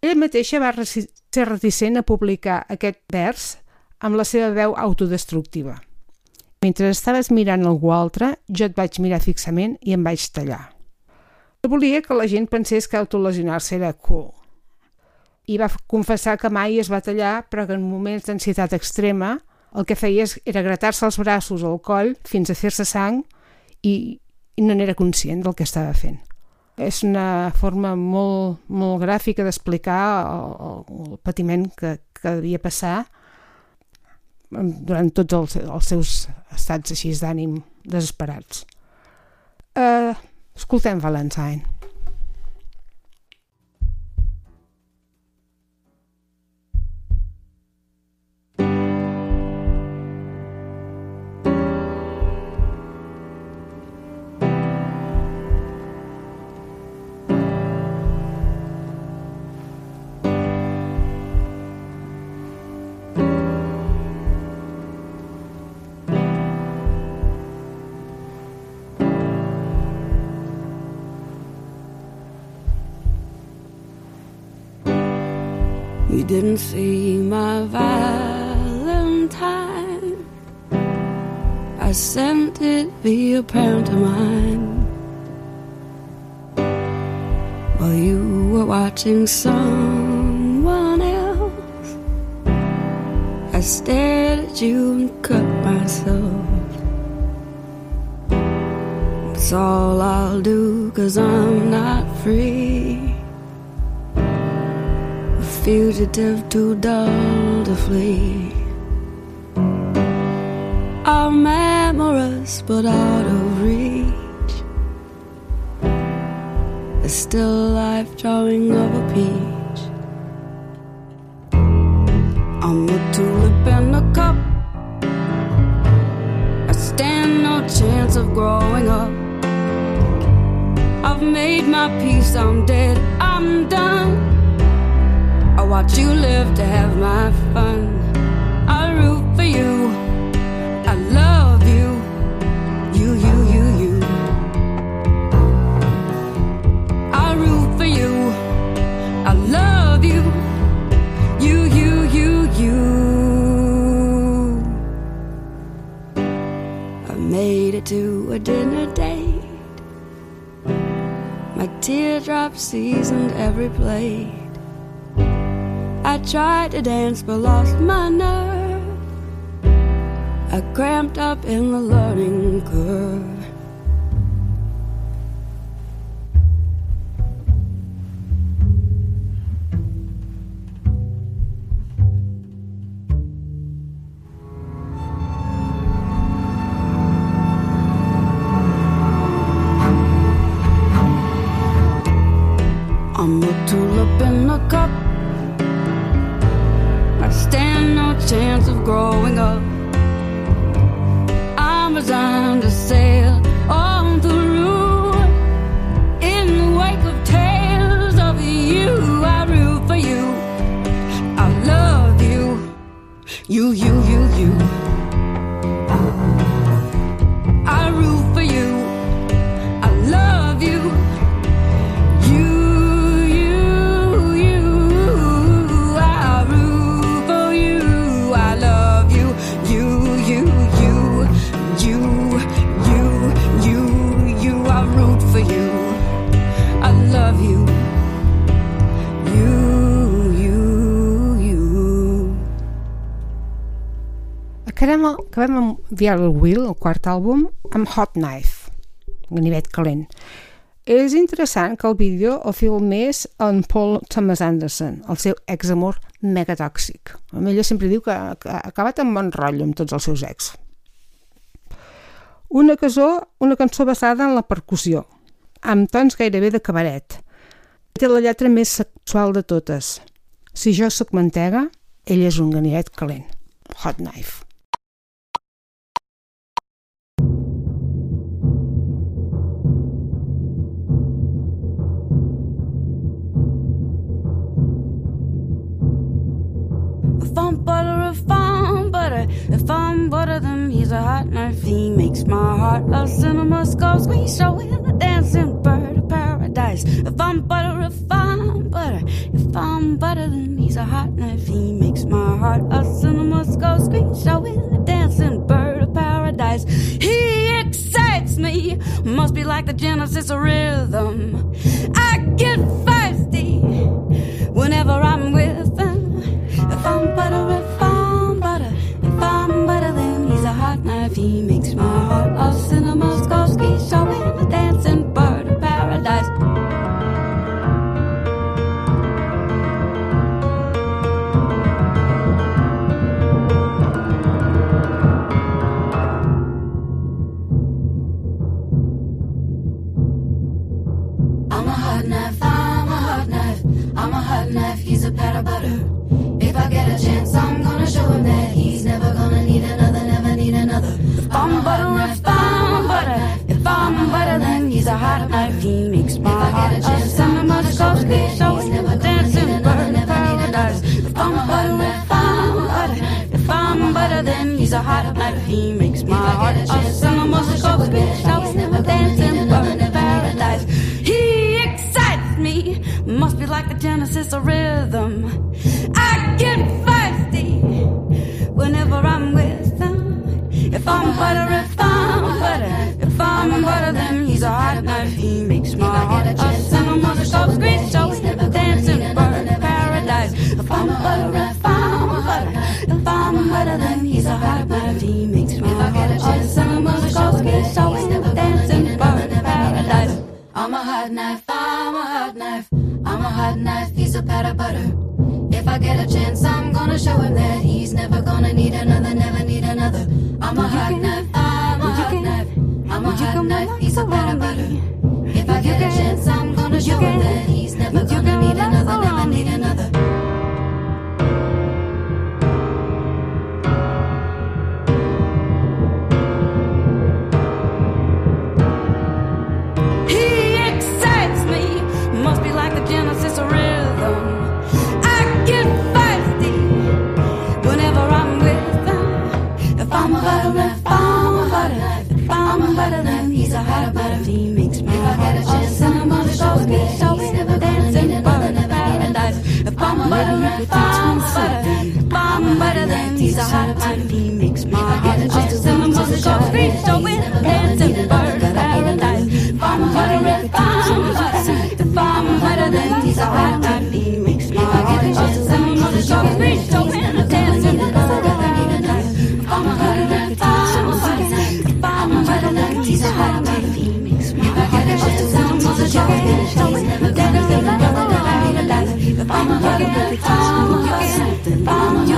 Ella mateixa va ser reticent a publicar aquest vers amb la seva veu autodestructiva. Mentre estaves mirant algú altre, jo et vaig mirar fixament i em vaig tallar. Volia que la gent pensés que autolesionar-se era cool. I va confessar que mai es va tallar, però que en moments d'ansietat extrema el que feia era gratar-se els braços o el coll fins a fer-se sang i, no n'era conscient del que estava fent. És una forma molt, molt gràfica d'explicar el, el, patiment que, que devia passar durant tots els, els seus estats així d'ànim desesperats. Uh, Schooltime Valentine. Didn't see my Valentine. I sent it via pantomime. While you were watching someone else, I stared at you and cut myself. It's all I'll do, cause I'm not free fugitive too dull to flee. I'm amorous but out of reach. A still life drawing of a peach. I'm a tulip in a cup. I stand no chance of growing up. I've made my peace, I'm dead, I'm done. I watch you live to have my fun. I root for you. I love you. You, you, you, you. I root for you. I love you. You, you, you, you. I made it to a dinner date. My teardrops seasoned every plate. I tried to dance but lost my nerve. I cramped up in the learning curve. Amazon to sell. Acabem, acabem amb Other Wheel, el quart àlbum, amb Hot Knife, ganivet calent. És interessant que el vídeo el filmés en Paul Thomas Anderson, el seu examor megatòxic. Amb ella sempre diu que ha acabat amb bon rotllo amb tots els seus ex. Una cançó, una cançó basada en la percussió, amb tons gairebé de cabaret. Té la lletra més sexual de totes. Si jo sóc mantega, ell és un ganivet calent. Hot Knife. I'm butter, if I'm butter, if I'm butter, then he's a hot knife. He makes my heart a cinema scope. Squeeze show with a dancing bird of paradise. If I'm butter, if I'm butter, if I'm butter, then he's a hot knife. He makes my heart a cinema scope. Squeeze show with a dancing bird of paradise. He excites me, must be like the genesis rhythm. I get feisty whenever I'm with Butter, butter, butter, he's a hot knife. He makes my heart a cinema Skorsky showing a dancing bird of paradise. Need another, never need another. If I'm butter, if I'm butter, if I'm butter, then he's a hot knife, he makes my heart a cinema Skorsky showing a dancing bird of paradise. If I'm butter, if I'm butter, if I'm butter, then he's a hot knife, he makes my heart a cinema Skorsky showing a dancing bird of paradise. He excites me, must be like the genesis of rhythm. Heart a cinema scope, screen show, dancing bird of paradise. I'm a hot knife, I'm a hot knife, I'm a hot knife, he's a pat of butter. If I get a chance, I'm gonna show him that he's never gonna need another, never need another. I'm a hot knife, I'm a hot knife, I'm a hot knife, he's a pat of butter. If I get a chance, I'm gonna show him that he's with Dutchman soda. Bomb butter, then teaser hot toddy makes my heart jump. Some of the shots free showing heads and bird paradise. Bomb butter, red bomb butter, the bomb butter, then teaser hot toddy makes my heart jump. Some of the shots free showing heads and bird paradise. Bomb butter, red bomb butter, the bomb butter, then teaser hot toddy makes my heart jump. Some of the shots free showing heads and bird paradise.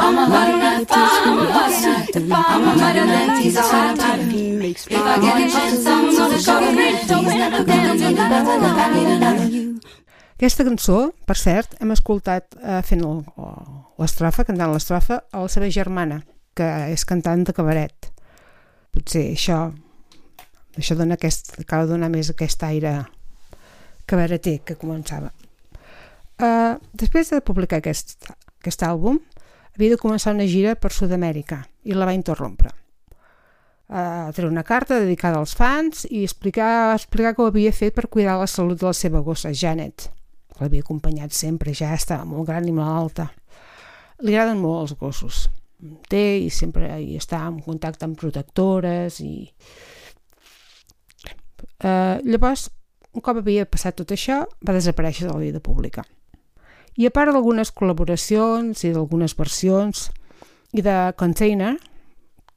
If I'm a if I'm a if I'm a he's a mother cover great showing who cares to the bird of paradise. Aquesta cançó, per cert, hem escoltat eh, fent l'estrofa, cantant l'estrofa, a la seva germana, que és cantant de cabaret. Potser això, això dona aquest, acaba de donar més aquest aire cabareter que començava. Uh, després de publicar aquest, aquest àlbum, havia de començar una gira per Sud-amèrica i la va interrompre. Uh, treure una carta dedicada als fans i explicar, explicar que ho havia fet per cuidar la salut de la seva gossa, Janet, l'havia acompanyat sempre, ja estava molt gran i malalta. Li agraden molt els gossos. Té i sempre hi està en contacte amb protectores i... Uh, llavors, un cop havia passat tot això, va desaparèixer de la vida pública. I a part d'algunes col·laboracions i d'algunes versions i de Container,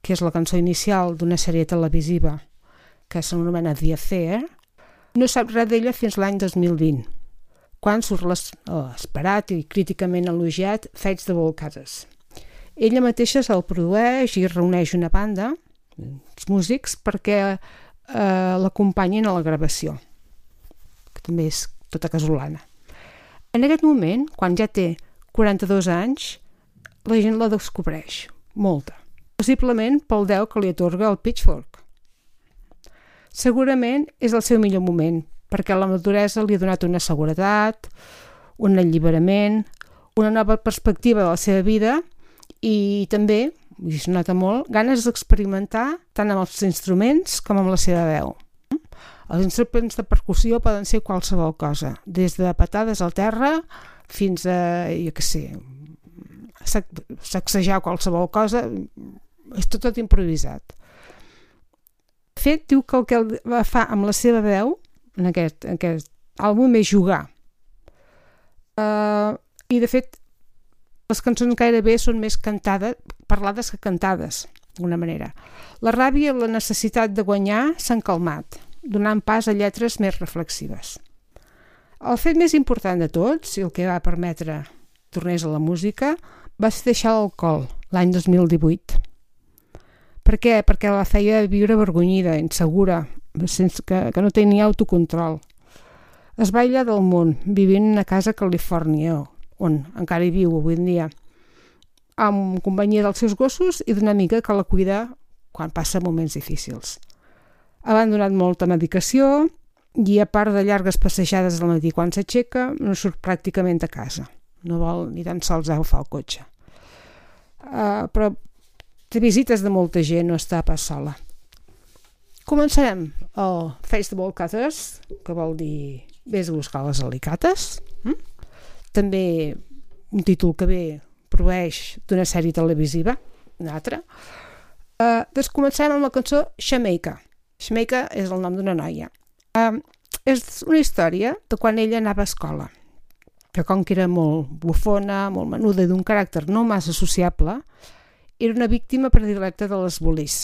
que és la cançó inicial d'una sèrie televisiva que s'anomena The Affair, no sap res d'ella fins l'any 2020, quan surt l'esperat i críticament elogiat Fates de Volcades. Ella mateixa se'l produeix i reuneix una banda, els músics, perquè eh, l'acompanyin a la gravació, que també és tota casolana. En aquest moment, quan ja té 42 anys, la gent la descobreix, molta. Possiblement pel deu que li atorga el Pitchfork. Segurament és el seu millor moment, perquè la maduresa li ha donat una seguretat, un alliberament, una nova perspectiva de la seva vida i també, i es nota molt, ganes d'experimentar tant amb els instruments com amb la seva veu. Els instruments de percussió poden ser qualsevol cosa, des de patades al terra fins a, jo què sé, sac- sacsejar qualsevol cosa, és tot, tot improvisat. De fet, diu que el que el fa amb la seva veu en aquest, en aquest àlbum és jugar. Uh, I de fet, les cançons gairebé són més cantades, parlades que cantades, d'alguna manera. La ràbia i la necessitat de guanyar s'han calmat, donant pas a lletres més reflexives. El fet més important de tots, i el que va permetre tornés a la música, va ser deixar l'alcohol l'any 2018. Per què? Perquè la feia viure avergonyida, insegura, sense que, que no tenia autocontrol. Es va aïllar del món, vivint una casa a Califòrnia, on encara hi viu avui en dia, amb companyia dels seus gossos i d'una amiga que la cuida quan passa moments difícils. Ha abandonat molta medicació i a part de llargues passejades al matí quan s'aixeca, no surt pràcticament a casa. No vol ni tan sols agafar el cotxe. Uh, però té visites de molta gent, no està pas sola. Començarem el Ball Cutters, que vol dir vés a buscar les alicates. Mm? També un títol que ve proveeix d'una sèrie televisiva, una altra. Uh, doncs comencem amb la cançó Jamaica. Jamaica és el nom d'una noia. Uh, és una història de quan ella anava a escola que com que era molt bufona, molt menuda i d'un caràcter no massa sociable, era una víctima predilecta de les bolis.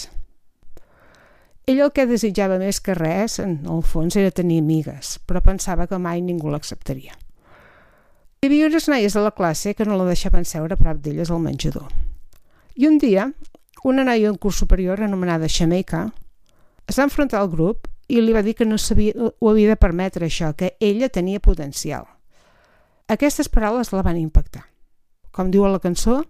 Ella el que desitjava més que res, en el fons, era tenir amigues, però pensava que mai ningú l'acceptaria. Hi havia unes noies de la classe que no la deixaven seure a prop d'elles al menjador. I un dia, una noia en curs superior anomenada Jamaica es va enfrontar al grup i li va dir que no sabia, ho havia de permetre això, que ella tenia potencial. Aquestes paraules la van impactar. Com diu a la cançó,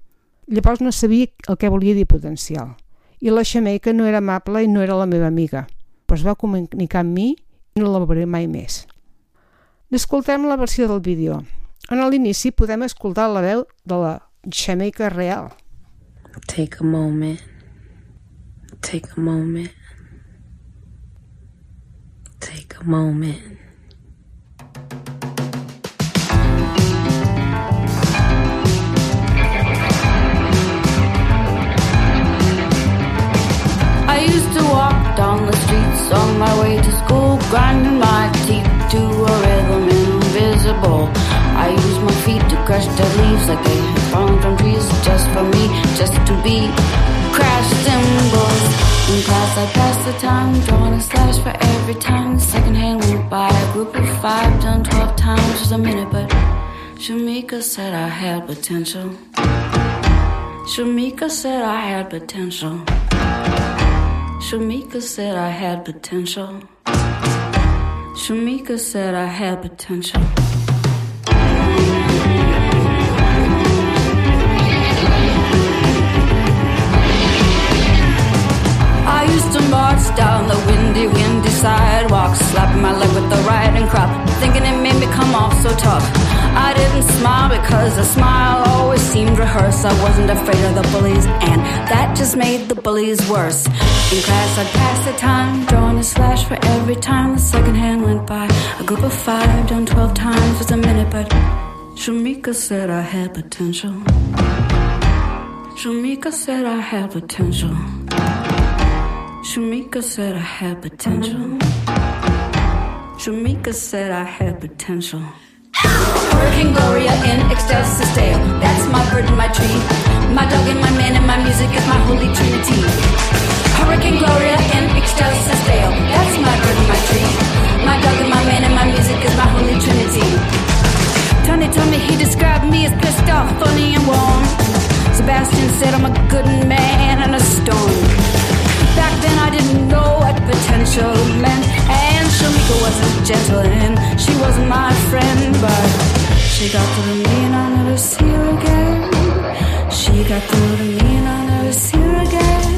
llavors no sabia el que volia dir potencial. I la Jamaica no era amable i no era la meva amiga, però es va comunicar amb mi i no la veuré mai més. Escoltem la versió del vídeo. En l'inici podem escoltar la veu de la Jamaica real. Take a moment. Take a moment. Take a moment. I used to walk down the streets on my way to school, grinding my teeth to a rhythm invisible. I use my feet to crush dead leaves like they had fallen from trees just for me, just to be crash cymbals. In class, I passed the time, drawing a slash for every time second hand went by. A group of five, done twelve times, just a minute, but Shamika said I had potential. Shamika said I had potential. Shamika said I had potential. Shamika said I had potential. I used to march down the windy, windy sidewalk, slapping my leg with the riding crop, thinking it made me come off so tough. I didn't smile because a smile always seemed rehearsed. I wasn't afraid of the bullies, and that just made the bullies worse. In class, I'd pass the time, drawing a slash for every time the second hand went by. A group of five, done twelve times was a minute, but Shamika said I had potential. Shamika said I had potential. Shamika said I had potential. Shamika said I had potential. Hurricane Gloria in excelsis Deo. That's my bird and my tree. My dog and my man and my music is my holy trinity. Hurricane Gloria in excelsis Deo. That's my bird and my tree. My dog and my man and my music is my holy trinity. Tony told me he described me as pissed off, funny and warm. Sebastian said I'm a good man and a storm. Back then I didn't know what potential meant. And Shamika wasn't gentle and she wasn't my friend But she got through to me and I'll never see her again. She got through to me and I'll never see her again.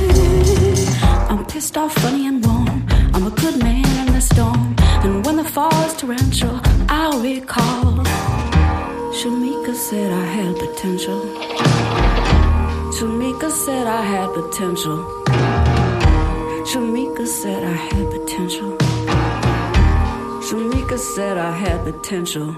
I'm pissed off, funny said I had potential Shamika said I had potential. Shamika said I had potential.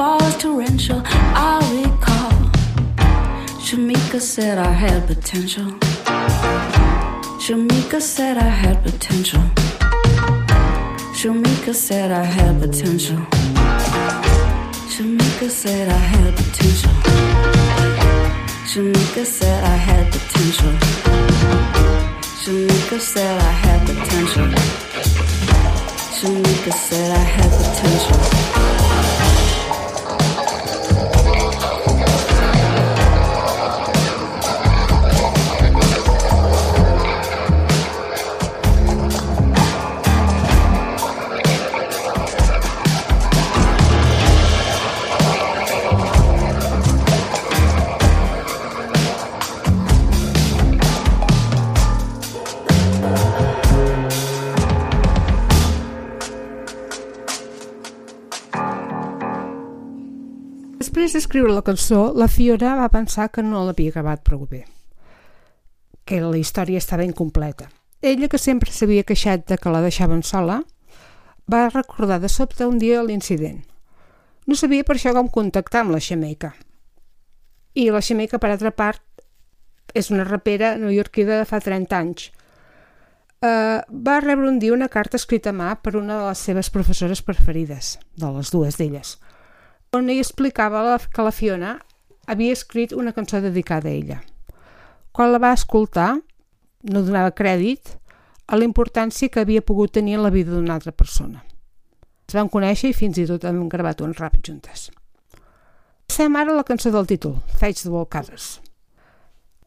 And when the fall is torrential, I'll recall. Shamika said I had potential. Shamika said I had potential. Shamika said I had potential. Shamika said I had potential. Shamika said I had potential. Shamika said I had potential. Shamika said I had potential. Després d'escriure la cançó, la Fiona va pensar que no l'havia acabat prou bé, que la història estava incompleta. Ella, que sempre s'havia queixat de que la deixaven sola, va recordar de sobte un dia l'incident. No sabia per això com contactar amb la Xamaica. I la Xamaica, per altra part, és una rapera neoyorquida de fa 30 anys. Uh, va rebre un dia una carta escrita a mà per una de les seves professores preferides, de les dues d'elles, on ell explicava que la Fiona havia escrit una cançó dedicada a ella. Quan la va escoltar, no donava crèdit a la importància que havia pogut tenir en la vida d'una altra persona. Es van conèixer i fins i tot han gravat un rap juntes. Passem ara a la cançó del títol, Fates the Walkers.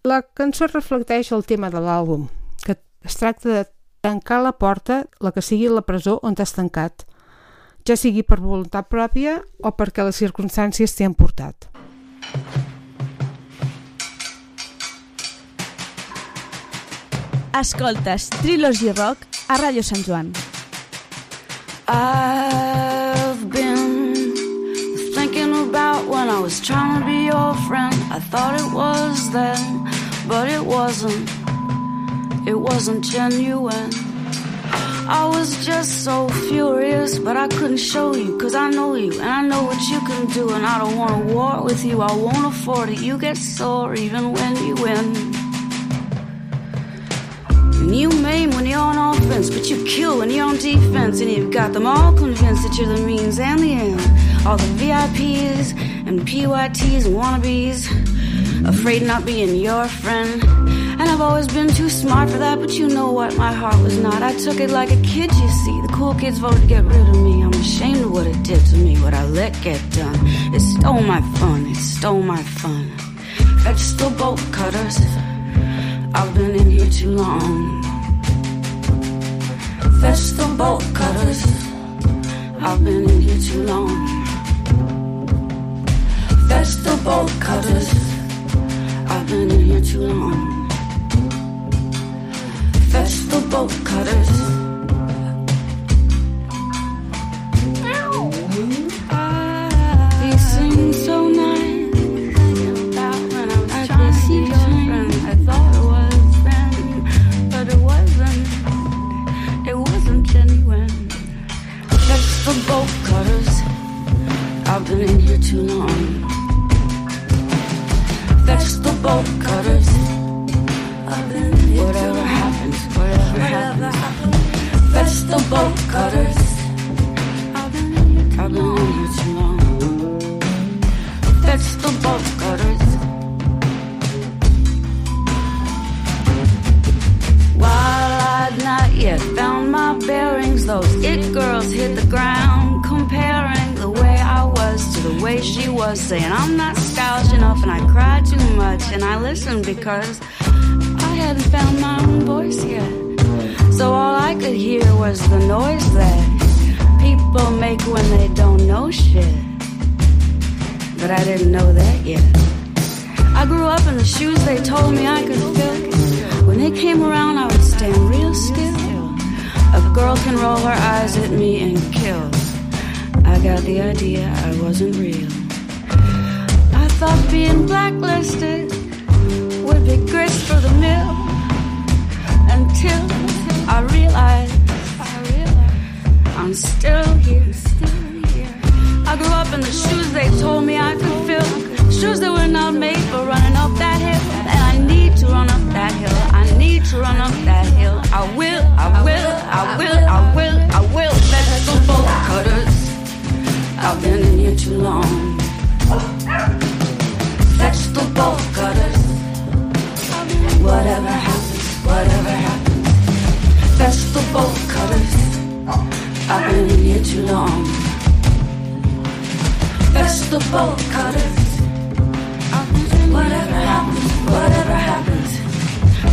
La cançó reflecteix el tema de l'àlbum, que es tracta de tancar la porta, la que sigui la presó on t'has tancat, ja sigui per voluntat pròpia o perquè les circumstàncies t'hi han portat. Escoltes Trilogy Rock a Ràdio Sant Joan. I've been thinking about when I was trying to be your friend. I thought it was then, but it wasn't. It wasn't genuine. I was just so furious, but I couldn't show you, cause I know you, and I know what you can do, and I don't want to war with you, I won't afford it. You get sore even when you win. And you maim when you're on offense, but you kill when you're on defense. And you've got them all convinced that you're the means and the end. All the VIPs and PYTs and wannabes, afraid not being your friend. I've always been too smart for that, but you know what? My heart was not. I took it like a kid, you see. The cool kids voted to get rid of me. I'm ashamed of what it did to me, what I let get done. It stole my fun, it stole my fun. Vegetable bolt cutters. I've been in here too long. Vegetable bolt cutters. I've been in here too long. Vegetable bolt cutters. I've been in here too long. Vegetable cutters. These things so nice. I could see friend. I thought it was but it wasn't. It wasn't genuine. Bolt cutters. I've been in here too long. Bolt cutters. Whatever whatever cutters. I've been here too long. That's cutters. While I'd not yet found my bearings, those it girls hit the ground, comparing the way I was to the way she was, saying I'm not stylish enough and I cry too much, and I listened because I hadn't found my own voice yet. So all I could hear was the noise that people make when they don't know shit. But I didn't know that yet. I grew up in the shoes they told me I could fill. When they came around, I would stand real still. A girl can roll her eyes at me and kill. I got the idea I wasn't real. I thought being blacklisted would be grist for the mill. Until I realized I'm still here. I grew up in the shoes they told me I could fill. Shoes that were not made for running up that hill. And I need to run up that hill. I need to run up that hill. I will, I will, I will, I will, I will. Vegetable cutters. I've been in here too long. Vegetable cutters. Whatever happens, both cutters. I've been here too long. Best of both cutters. Whatever happens, whatever happens.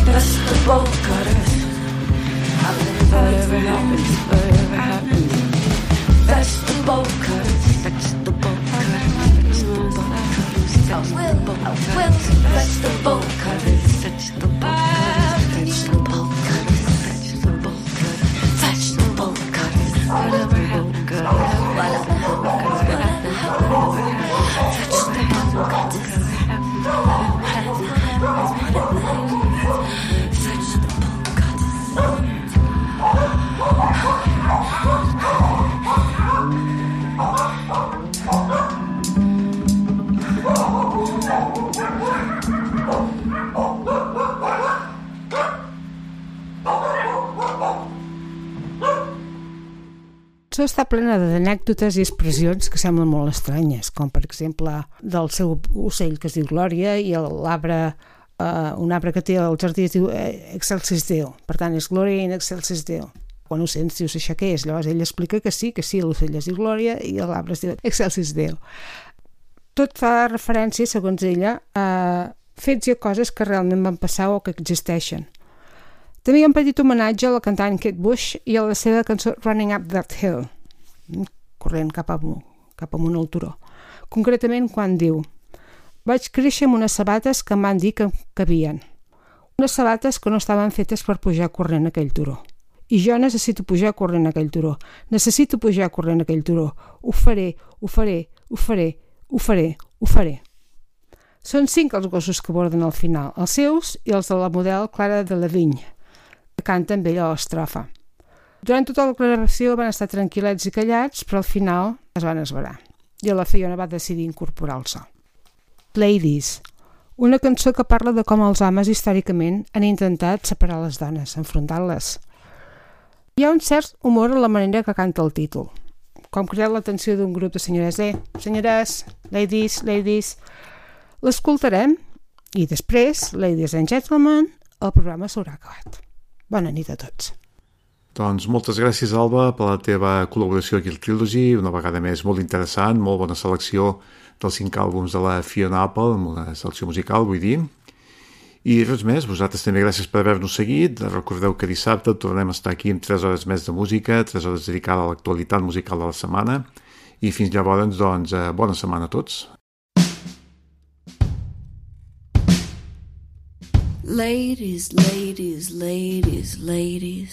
Best of both cutters. I've been whatever happens, whatever happens. Best of both cutters. Best of both cutters. Best of both cutters. I will, I will. Best of both cutters. Best of both cutters. Touchdown, look at this. Cançó està plena d'anècdotes i expressions que semblen molt estranyes, com per exemple del seu ocell que es diu Glòria i l'arbre eh, un arbre que té al jardí es diu eh, Excelsis Deo, per tant és Glòria in Excelsis Deo. Quan ho sents dius això què és? Llavors ell explica que sí, que sí, l'ocell es diu Glòria i l'arbre es diu Excelsis Deo. Tot fa referència, segons ella, a fets i a coses que realment van passar o que existeixen. També hi ha un petit homenatge a la cantant Kate Bush i a la seva cançó Running Up That Hill, corrent cap amunt, cap amunt al turó. Concretament quan diu Vaig créixer amb unes sabates que em van dir que cabien. Unes sabates que no estaven fetes per pujar corrent aquell turó. I jo necessito pujar corrent aquell turó. Necessito pujar corrent aquell turó. Ho faré, ho faré, ho faré, ho faré, ho faré. Són cinc els gossos que borden al final, els seus i els de la model Clara de la que canta amb ella l'estrofa. Durant tota la declaració van estar tranquil·lets i callats, però al final es van esverar. I la Fiona va decidir incorporar el so. Ladies, una cançó que parla de com els homes històricament han intentat separar les dones, enfrontar-les. Hi ha un cert humor en la manera que canta el títol, com crear l'atenció d'un grup de senyores. Eh, senyores, ladies, ladies... L'escoltarem i després, ladies and gentlemen, el programa s'haurà acabat. Bona nit a tots. Doncs moltes gràcies, Alba, per la teva col·laboració aquí al Trilogy, una vegada més molt interessant, molt bona selecció dels cinc àlbums de la Fiona Apple, amb una selecció musical, vull dir. I res més, vosaltres també gràcies per haver-nos seguit. Recordeu que dissabte tornem a estar aquí amb 3 hores més de música, 3 hores dedicada a l'actualitat musical de la setmana. I fins llavors, doncs, eh, bona setmana a tots. Ladies, ladies, ladies, ladies.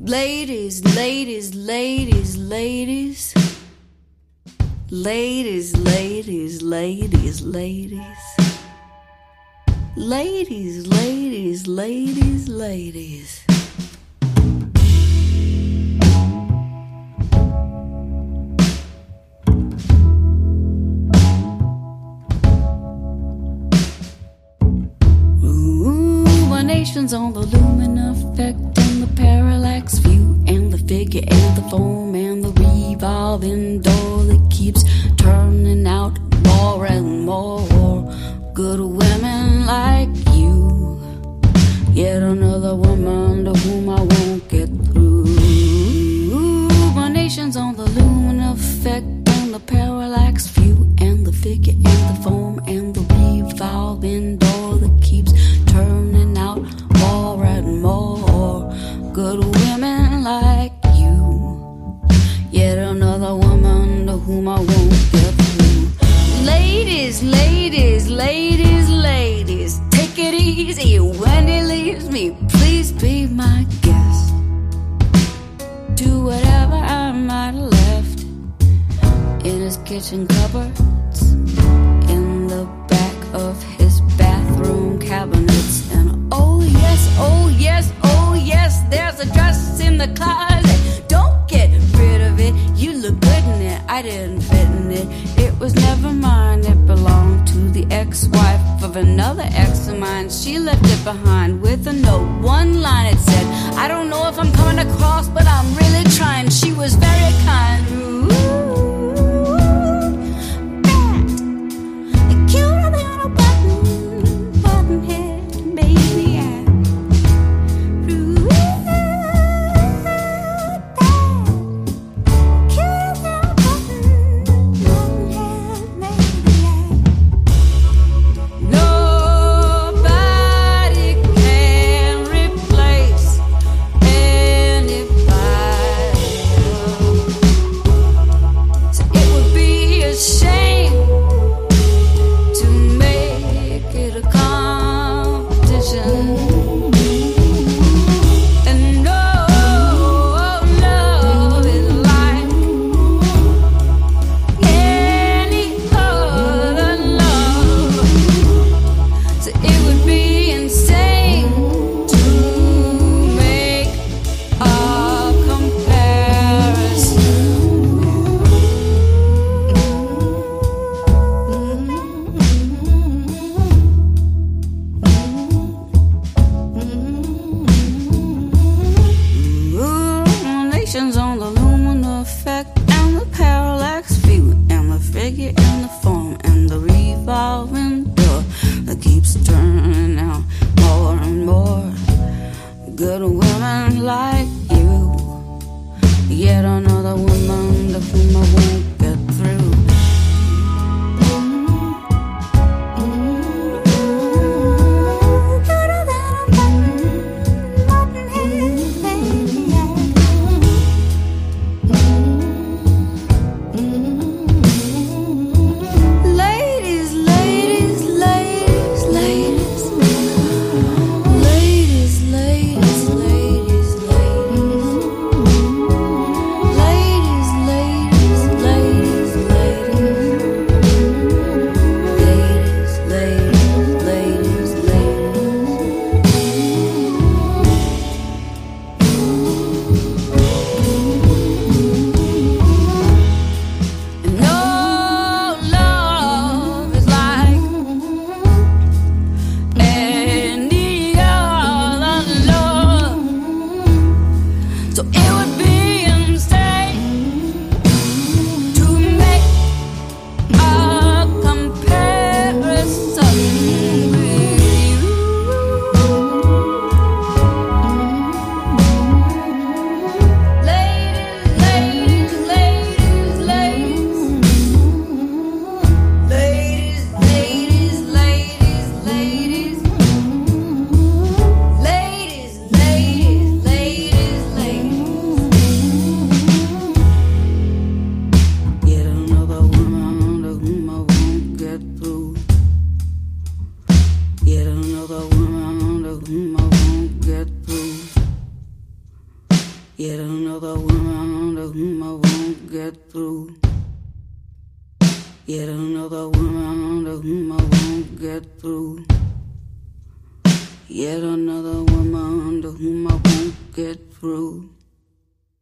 Ladies, ladies, ladies, ladies. Ladies, ladies, ladies, ladies. Ladies, ladies, ladies, ladies. Ruminations on the lumen effect and the parallax view and the figure and the foam and the revolving door that keeps turning out more and more good women like you. Yet another woman to whom I won't get through. My nation's on the lumen effect and the parallax view and the figure and the foam and the revolving door that keeps good women like you. Yet another woman to whom I won't get through. Ladies, ladies, ladies, ladies, take it easy when he leaves me. Please be my guest. Do whatever I might have left in his kitchen cupboards, in the back of his bathroom cabinets, and oh yes, oh yes, yes, there's a dress in the closet. Don't get rid of it. You look good in it. I didn't fit in it. It was never mine. It belonged to the ex-wife of another ex of mine. She left it behind with a note. One line it said, "I don't know if I'm coming across, but I'm really trying." She was very kind. Ooh,